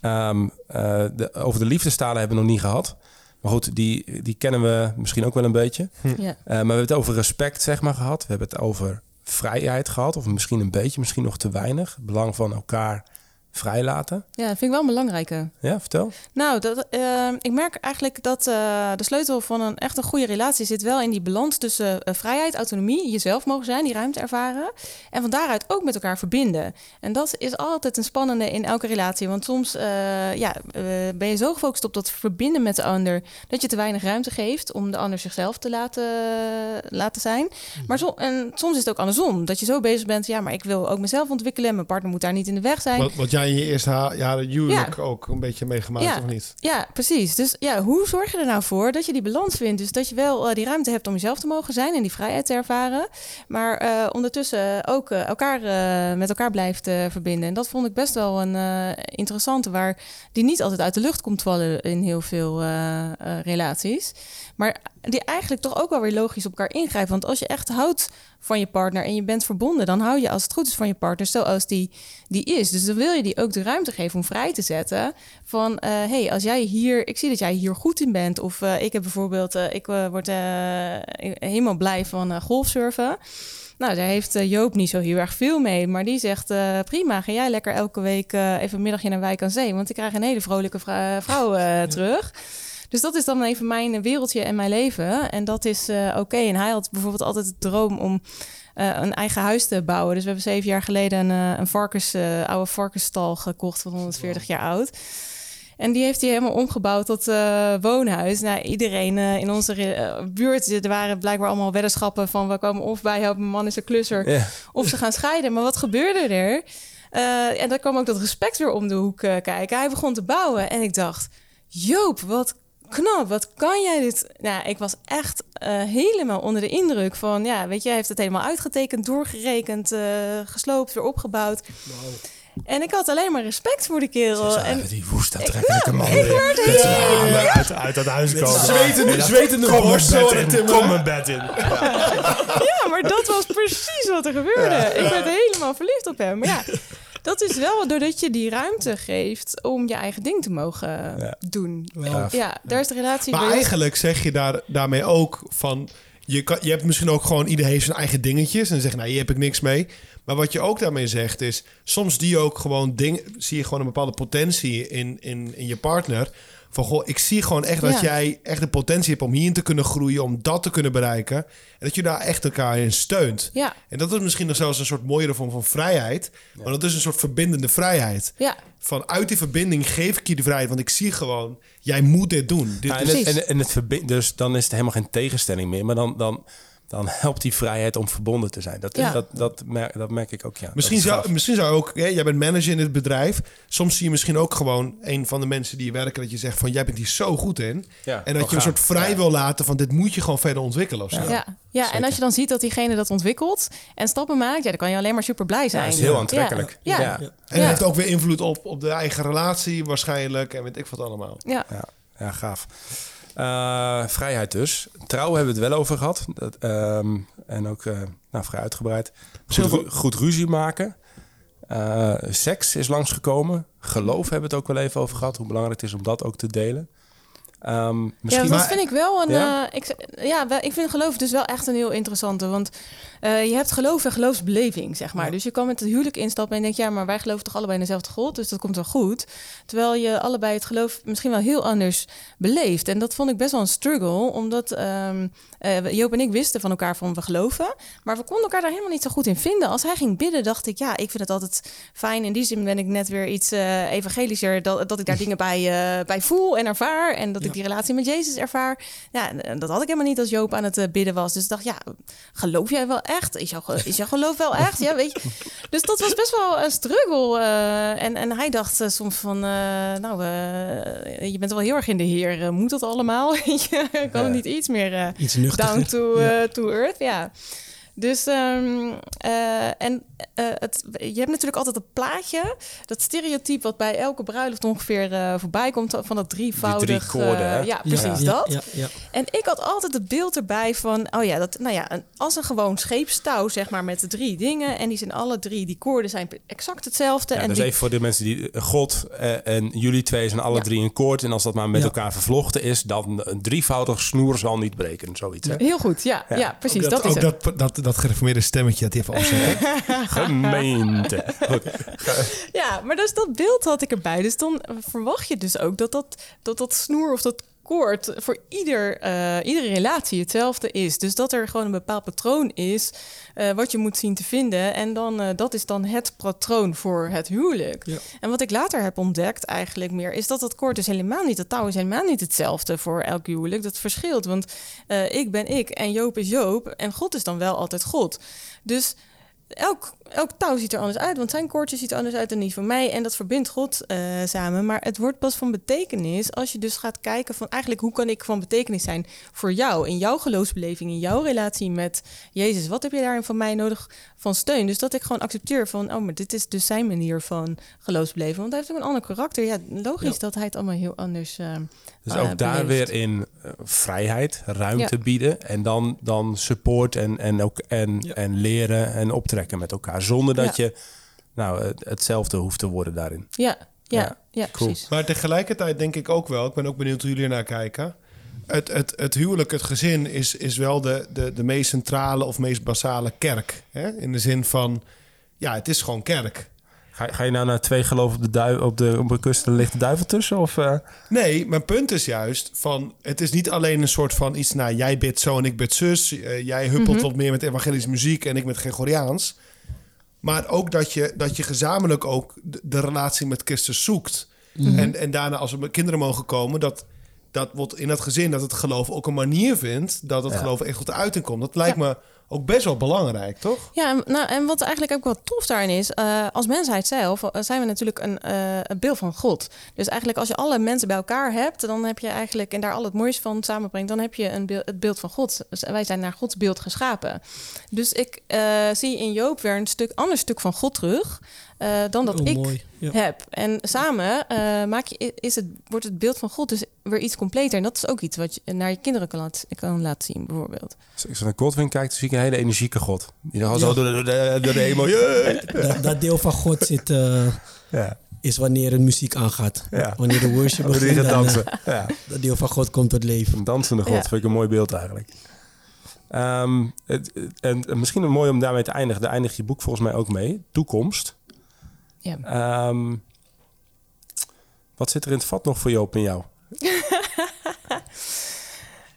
Ehm, eh, de, over de liefdestalen hebben we nog niet gehad. Maar goed, die, die kennen we misschien ook wel een beetje. Ja. Eh, maar we hebben het over respect, zeg maar, gehad. We hebben het over vrijheid gehad. Of misschien een beetje, misschien nog te weinig. Het belang van elkaar vrijlaten. ja, dat vind ik wel een belangrijke. Ja, vertel. Nou, dat, eh, ik merk eigenlijk dat eh, de sleutel van een echt een goede relatie zit wel in die balans tussen eh, vrijheid, autonomie, jezelf mogen zijn, die ruimte ervaren. En van daaruit ook met elkaar verbinden. En dat is altijd een spannende in elke relatie. Want soms eh, ja, ben je zo gefocust op dat verbinden met de ander dat je te weinig ruimte geeft om de ander zichzelf te laten, laten zijn. Maar zo, en soms is het ook andersom. Dat je zo bezig bent, ja, maar ik wil ook mezelf ontwikkelen. Mijn partner moet daar niet in de weg zijn. Wat, wat jij in je eerste jaren huwelijk ook een beetje meegemaakt, Ja. of niet? Ja, precies. Dus ja, hoe zorg je er nou voor dat je die balans vindt? Dus dat je wel eh, die ruimte hebt om jezelf te mogen zijn en die vrijheid te ervaren. Maar eh, ondertussen ook eh, elkaar met elkaar blijft verbinden. En dat vond ik best wel een interessante, waar die niet altijd uit de lucht komt vallen in heel veel relaties. Maar die eigenlijk toch ook wel weer logisch op elkaar ingrijpen. Want als je echt houdt van je partner en je bent verbonden, dan hou je als het goed is van je partner zoals die, die is. Dus dan wil je die ook de ruimte geven om vrij te zetten. Van hé, hey, als jij hier, ik zie dat jij hier goed in bent. Of eh, ik heb bijvoorbeeld, eh, ik word helemaal blij van golfsurfen. Nou, daar heeft Joop niet zo heel erg veel mee. Maar die zegt, prima, ga jij lekker elke week even een middagje naar Wijk aan Zee. Want ik krijg een hele vrolijke vrou- vrouw terug. Dus dat is dan even mijn wereldje en mijn leven. En dat is eh, oké. En hij had bijvoorbeeld altijd de droom om eh, een eigen huis te bouwen. Dus we hebben zeven jaar geleden een, eh, een varkens, oude varkensstal gekocht van 140 jaar oud. En die heeft hij helemaal omgebouwd tot woonhuis. Nou, iedereen in onze buurt, er waren blijkbaar allemaal weddenschappen van... we komen of bij helpen, mijn man is een klusser, of ze gaan scheiden. Maar wat gebeurde er? En dan kwam ook dat respect weer om de hoek kijken. Hij begon te bouwen en ik dacht... Joop, wat knap, wat kan jij dit? Nou, ik was echt eh, helemaal onder de indruk van... ja, weet je, hij heeft het helemaal uitgetekend, doorgerekend... eh, gesloopt, weer opgebouwd. En ik had alleen maar respect voor de kerel. En die woest aantrekkelijke man. ik werd helemaal... Uit, uit dat huis komen. Zwetende, zwetende borst zo aan het. Kom mijn bed in. Ja, maar dat was precies wat er gebeurde. Ik werd helemaal verliefd op hem. Maar ja, dat is wel doordat je die ruimte geeft om je eigen ding te mogen Ja. doen. Gaaf. Ja, daar is de relatie Maar bij- eigenlijk zeg je daar, daarmee ook van... Je, kan, je hebt misschien ook gewoon... Ieder heeft zijn eigen dingetjes. En dan zeg je, nou, hier heb ik niks mee. Maar wat je ook daarmee zegt is... Soms die ook gewoon ding, zie je gewoon een bepaalde potentie in, in, in je partner. Van, goh, ik zie gewoon echt dat Ja. jij echt de potentie hebt om hierin te kunnen groeien. Om dat te kunnen bereiken. En dat je daar echt elkaar in steunt. Ja, En dat is misschien nog zelfs een soort mooiere vorm van vrijheid. Maar dat is een soort verbindende vrijheid. ja, Van uit die verbinding geef ik je de vrijheid. Want ik zie gewoon, jij moet dit doen. Dit Ja, en, het, Precies. en, en het dus dan is het helemaal geen tegenstelling meer. Maar dan, dan, dan helpt die vrijheid om verbonden te zijn. Dat, Ja. dat, dat, merk, dat merk ik ook, ja. Misschien zou, misschien zou ook, hè, jij bent manager in het bedrijf. Soms zie je misschien ook gewoon een van de mensen die werken, dat je zegt van jij bent hier zo goed in. Ja, en dat je een soort vrij Ja. wil laten van dit moet je gewoon verder ontwikkelen of zo. ja. ja. en als je dan ziet dat diegene dat ontwikkelt en stappen maakt, ja, dan kan je alleen maar super blij zijn. dat is heel aantrekkelijk. Ja, Ja. ja. Ja. En Ja. het heeft ook weer invloed op, op de eigen relatie waarschijnlijk. En weet ik wat allemaal. ja. Ja, gaaf. Eh, vrijheid dus. Trouw hebben we het wel over gehad. Dat, ehm, en ook eh, nou, vrij uitgebreid. Goed, ru- goed ruzie maken. Eh, seks is langsgekomen. Geloof hebben we het ook wel even over gehad. Hoe belangrijk het is om dat ook te delen. Ehm, Ja, misschien dat maar- vind ik wel een. Ja? eh, ik, ja, wel- ik vind geloof dus wel echt een heel interessante. Want eh, je hebt geloof en geloofsbeleving, zeg maar. Dus je kan met het huwelijk instappen en denk ja, maar wij geloven toch allebei in dezelfde God, dus dat komt wel goed. Terwijl je allebei het geloof misschien wel heel anders beleeft. En dat vond ik best wel een struggle, omdat ehm, eh, Joop en ik wisten van elkaar van we geloven, maar we konden elkaar daar helemaal niet zo goed in vinden. Als hij ging bidden, dacht ik ja, ik vind het altijd fijn. In die zin ben ik net weer iets eh, evangelischer, dat, dat ik daar dingen bij, eh, bij voel en ervaar en dat ik die relatie met Jezus ervaar. Ja, dat had ik helemaal niet als Joop aan het eh, bidden was. Dus ik dacht, ja, geloof jij wel echt? Is jouw, is jouw geloof wel echt? Ja, weet je. Dus dat was best wel een struggle. eh, en, en hij dacht eh, soms van, nou, je bent wel heel erg in de Heer. Moet dat allemaal? Je? kan het niet iets meer Iets down to, to earth? Ja. Dus, ehm, eh, en eh, het, je hebt natuurlijk altijd een plaatje, dat stereotype wat bij elke bruiloft ongeveer eh, voorbij komt, van dat drievoudig. Die drie koorden, eh, ja, precies ja, dat. Ja, ja. En ik had altijd het beeld erbij van, oh ja, dat, nou ja, een, als een gewoon scheepstouw, zeg maar, met de drie dingen. En die zijn alle drie, die koorden zijn exact hetzelfde. Ja, en dus die- even voor de mensen die... God en jullie twee zijn alle Ja. drie in koord. En als dat maar met Ja. elkaar vervlochten is... dan een drievoudig snoer zal niet breken. Zoiets, hè? Heel goed, ja, ja. precies. Ook dat, is ook het. dat, dat, dat gereformeerde stemmetje dat hij even opzet. Gemeente. Goed. Ja, maar dus dat beeld had ik erbij. Dus dan verwacht je dus ook dat dat, dat, dat snoer of dat koord voor ieder, eh, iedere relatie hetzelfde is. Dus dat er gewoon een bepaald patroon is eh, wat je moet zien te vinden. En dan, eh, dat is dan het patroon voor het huwelijk. Ja. En wat ik later heb ontdekt eigenlijk meer... is dat dat koord is helemaal niet, dat touw is helemaal niet hetzelfde voor elk huwelijk. Dat verschilt, want ik ben ik en Joop is Joop. En God is dan wel altijd God. Dus elk, elk touw ziet er anders uit, want zijn koordje ziet er anders uit dan die van mij. En dat verbindt God eh, samen. Maar het wordt pas van betekenis als je dus gaat kijken van eigenlijk hoe kan ik van betekenis zijn voor jou, in jouw geloofsbeleving, in jouw relatie met Jezus. Wat heb je daarin van mij nodig van steun? Dus dat ik gewoon accepteer van, oh, maar dit is dus zijn manier van geloofsbeleven. Want hij heeft ook een ander karakter. Ja, logisch Ja. dat hij het allemaal heel anders eh Dus eh, ook daar weer in vrijheid, ruimte Ja. bieden. En dan, dan support en, en, ook, en, Ja. en leren en optrekken met elkaar. Zonder dat Ja. je nou, het- hetzelfde hoeft te worden daarin. Ja, ja, Ja, ja, cool. precies. Maar tegelijkertijd denk ik ook wel, ik ben ook benieuwd hoe jullie naar kijken. Het, het, het huwelijk, het gezin is, is wel de, de, de meest centrale of meest basale kerk. Hè? In de zin van, ja, het is gewoon kerk. Ga, ga je nou naar twee geloven op de, dui, op de, op de kust en ligt de duivel tussen? Of, eh? Nee, mijn punt is juist van, het is niet alleen een soort van iets, nou, jij bidt zo en ik bid zus. Eh, jij huppelt wat meer met evangelische muziek en ik met Gregoriaans. Maar ook dat je, dat je gezamenlijk ook de, de relatie met Christus zoekt. En, en daarna als er kinderen mogen komen, dat, dat wordt in dat gezin, dat het geloof ook een manier vindt dat het Ja. geloof echt tot de uiting komt. Dat lijkt me ook best wel belangrijk, toch? Ja, nou, en wat eigenlijk ook wel tof daarin is, eh, als mensheid zelf eh, zijn we natuurlijk een, eh, een beeld van God. Dus eigenlijk als je alle mensen bij elkaar hebt, dan heb je eigenlijk, en daar al het moois van samenbrengt, dan heb je een beeld, het beeld van God. Dus wij zijn naar Gods beeld geschapen. Dus ik zie in Joop weer een stuk, ander stuk van God terug eh, dan dat Oh, ik mooi. Ja. heb. En samen eh, maak je, is het, wordt het beeld van God dus weer iets completer. En dat is ook iets wat je naar je kinderen kan, laten kan laten zien, bijvoorbeeld. Als ik zo naar Godwin kijk, dan zie ik een hele energieke God. Die dan Ja. zo door de, door de, door de hemel... Dat, dat deel van God zit, eh, Ja, is wanneer een muziek aangaat. Ja. Wanneer de worship begint, dan, dansen. Dat deel van God komt tot leven. Een dansende God Ja. vind ik een mooi beeld eigenlijk. Ehm, het, en misschien mooi om daarmee te eindigen. Daar eindigt je boek volgens mij ook mee. Toekomst. Ja. Ehm, wat zit er in het vat nog voor Joop en jou?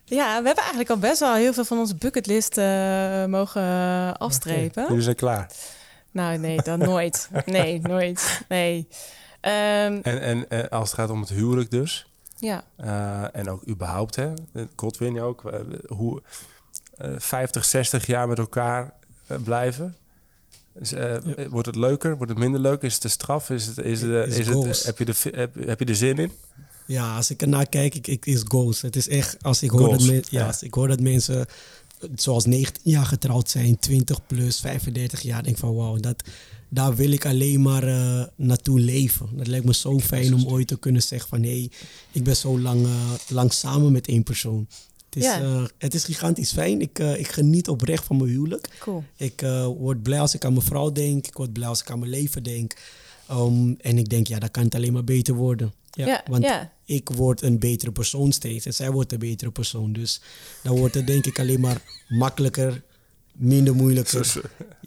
Ja, we hebben eigenlijk al best wel heel veel van onze bucketlist eh, mogen afstrepen. Jullie zijn klaar. Nou, nee, dat nooit. Nee, nooit. Nee. Ehm, En, en eh, als het gaat om het huwelijk dus. ja. eh, en ook überhaupt, hè. Godwin ook. eh, hoe eh 50, 60 jaar met elkaar eh, blijven. Dus, eh, Wordt het leuker? Wordt het minder leuk? Is het de straf? Is het, is het, Is is het, goals. heb, je de, heb, heb je er zin in? Ja, als ik ernaar kijk, ik, ik, is goals. Het is echt, als ik hoor, Goals, dat, men- ja, als ik hoor dat mensen eh, zoals 19 jaar getrouwd zijn, 20 plus, 35 jaar, denk ik van wauw, dat, daar wil ik alleen maar eh, naartoe leven. Dat lijkt me zo fijn om ooit te kunnen zeggen van hé, hey, ik ben zo lang, eh, lang samen met één persoon. Het is, Ja. eh, het is gigantisch fijn. Ik, eh, ik geniet oprecht van mijn huwelijk. Cool. Ik eh, word blij als ik aan mijn vrouw denk. Ik word blij als ik aan mijn leven denk. Um, en ik denk, ja, dan kan het alleen maar beter worden. Ja, Ja, want ja. ik word een betere persoon steeds. En zij wordt een betere persoon. Dus dan wordt het denk ik alleen maar makkelijker, minder moeilijker.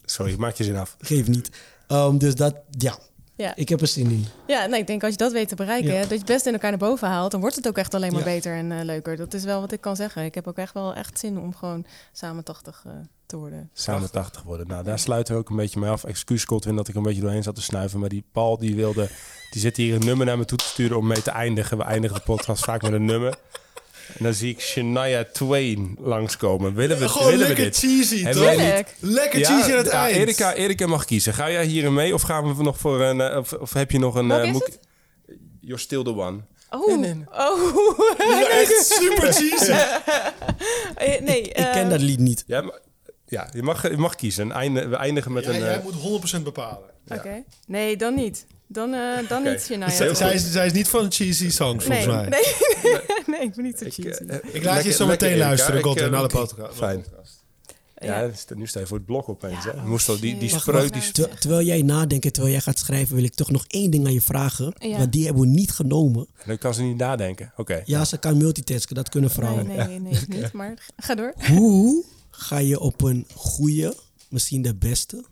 Sorry, maak je zin af. Geef niet. Um, dus dat, ja, Ja. ik heb er zin in. Ja, nou, ik denk als je dat weet te bereiken, Ja. dat je het best in elkaar naar boven haalt, dan wordt het ook echt alleen maar Ja. beter en eh, leuker. Dat is wel wat ik kan zeggen. Ik heb ook echt wel echt zin om gewoon samen 80 eh, te worden. Samen 80 worden. Nou, daar sluiten we ook een beetje mee af. Excuus, Godwin, dat ik een beetje doorheen zat te snuiven. Maar die Paul, die wilde... Die zit hier een nummer naar me toe te sturen om mee te eindigen. We eindigen de podcast vaak met een nummer. En dan zie ik Shania Twain langskomen. Willen we, Gewoon willen we lekker dit? cheesy, Hebben toch? wij niet- Tuurlijk. Lekker cheesy aan het ja, eind. Erika, Erika mag kiezen. Ga jij hierin mee of gaan we nog voor een... eh, Of, of heb je nog een... Welke eh, is het? You're still the one. Oh, Nee, nee, nee. oh. Ja, echt super cheesy. Eh, nee, ik ken dat lied niet. Ja, maar Ja, je mag, je mag kiezen. Einde, we eindigen met een... jij moet 100% bepalen. Oké. Nee, dan niet. Dan, eh, dan Oké. niet Shania. Zij, is, zij is niet van cheesy songs, nee, volgens mij. nee, nee, ik ben niet zo ik, cheesy. eh, Ik laat je zo meteen lekker, luisteren. God, eh, alle podcast. Fijn. Ja, Ja. nu sta je voor het blok opeens. Ja, hè? Je moest al die, die spreuk... Die Ter- terwijl jij nadenkt en terwijl jij gaat schrijven, wil ik toch nog één ding aan je vragen. Ja. Want die hebben we niet genomen. Dan kan ze niet nadenken. Oké. Ja, ze kan multitasken, dat kunnen vrouwen. Nee, nee, nee, niet. Maar ga door. Hoe ga je op een goede, misschien de beste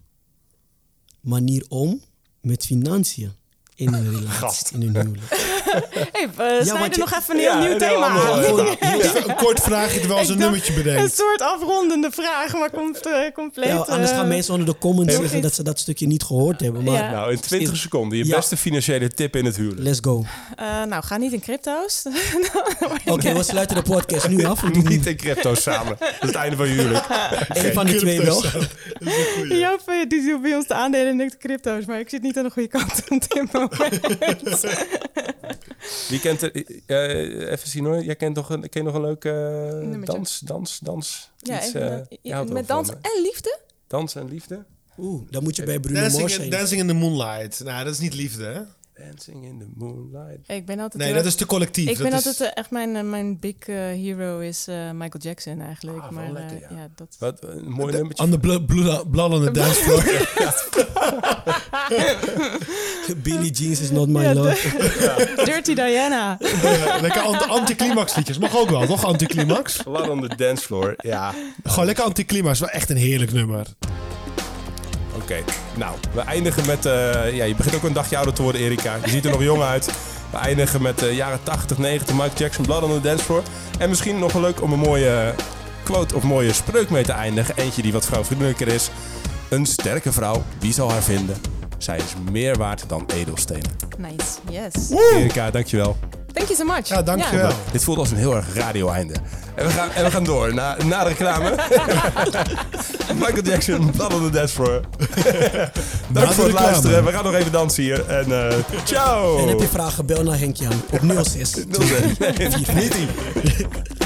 manier om met financiën in een relatie, Gast. in een huwelijk? Hey, we snijden je- nog even een heel Ja, nieuw een thema aan. eh, een kort vraagje terwijl ze een nummertje Een bedenkt. soort afrondende vraag, maar komt eh, compleet... Ja, anders eh, gaan mensen onder de comments zeggen dat ze dat stukje niet gehoord hebben. Maar Ja. Nou, in 20 seconden. Je Ja. beste financiële tip in het huwelijk. let's go. eh, nou, ga niet in crypto's. Oké, we sluiten de podcast nu af. We doen Niet in crypto samen. Dat is het einde van je huwelijk. één van de twee wel. Joop eh, die doet bij ons de aandelen en de crypto's, maar ik zit niet aan de goede kant op dit moment. Wie kent er... eh, even zien hoor. Jij kent nog een, ken je nog een leuk eh, Nummertje. dans, dans, dans? Ja, Iets, even, wel met dans en liefde? Dans en liefde? Oeh, dan moet je bij Bruno Dancing Mars zijn. Dancing in the Moonlight. Nou, dat is niet liefde, hè? Dancing in the moonlight. Ik ben altijd Nee, heel dat is te collectief. Ik dat ben is, altijd eh, echt mijn, eh, mijn big eh, hero is Michael Jackson eigenlijk. Ah, wel maar lekker, eh, ja. ja. dat. Wat een mooi nummertje. On the bl bl blood on the dance floor. Billie Jeans is not my Ja, love. Dirty Diana. Lekker anti- anticlimax liedjes. Mag ook wel, toch? Anticlimax? Blood on the dance floor. Ja, Gewoon lekker anticlimax. Wel echt een heerlijk nummer. Oké. Nou, we eindigen met... eh, ja, je begint ook een dagje ouder te worden, Erika. Je ziet er nog jong uit. We eindigen met de jaren 80, 90, Michael Jackson, Blood on the dance floor. En misschien nog wel leuk om een mooie quote of mooie spreuk mee te eindigen. Eentje die wat vrouwvriendelijker is. Een sterke vrouw, wie zal haar vinden? Zij is meer waard dan edelstenen. Nice, yes. Erika, dankjewel. Thank you so much. Ja, dankjewel. Dit voelt als een heel erg radio-einde. En we gaan, en we gaan door na, na de reclame. Michael Jackson, Blood on the Dance Floor. Dank de voor het reclame. luisteren. We gaan nog even dansen hier. En eh ciao! En heb je vragen, bel naar Henk Jan op 06. Nee, niet die.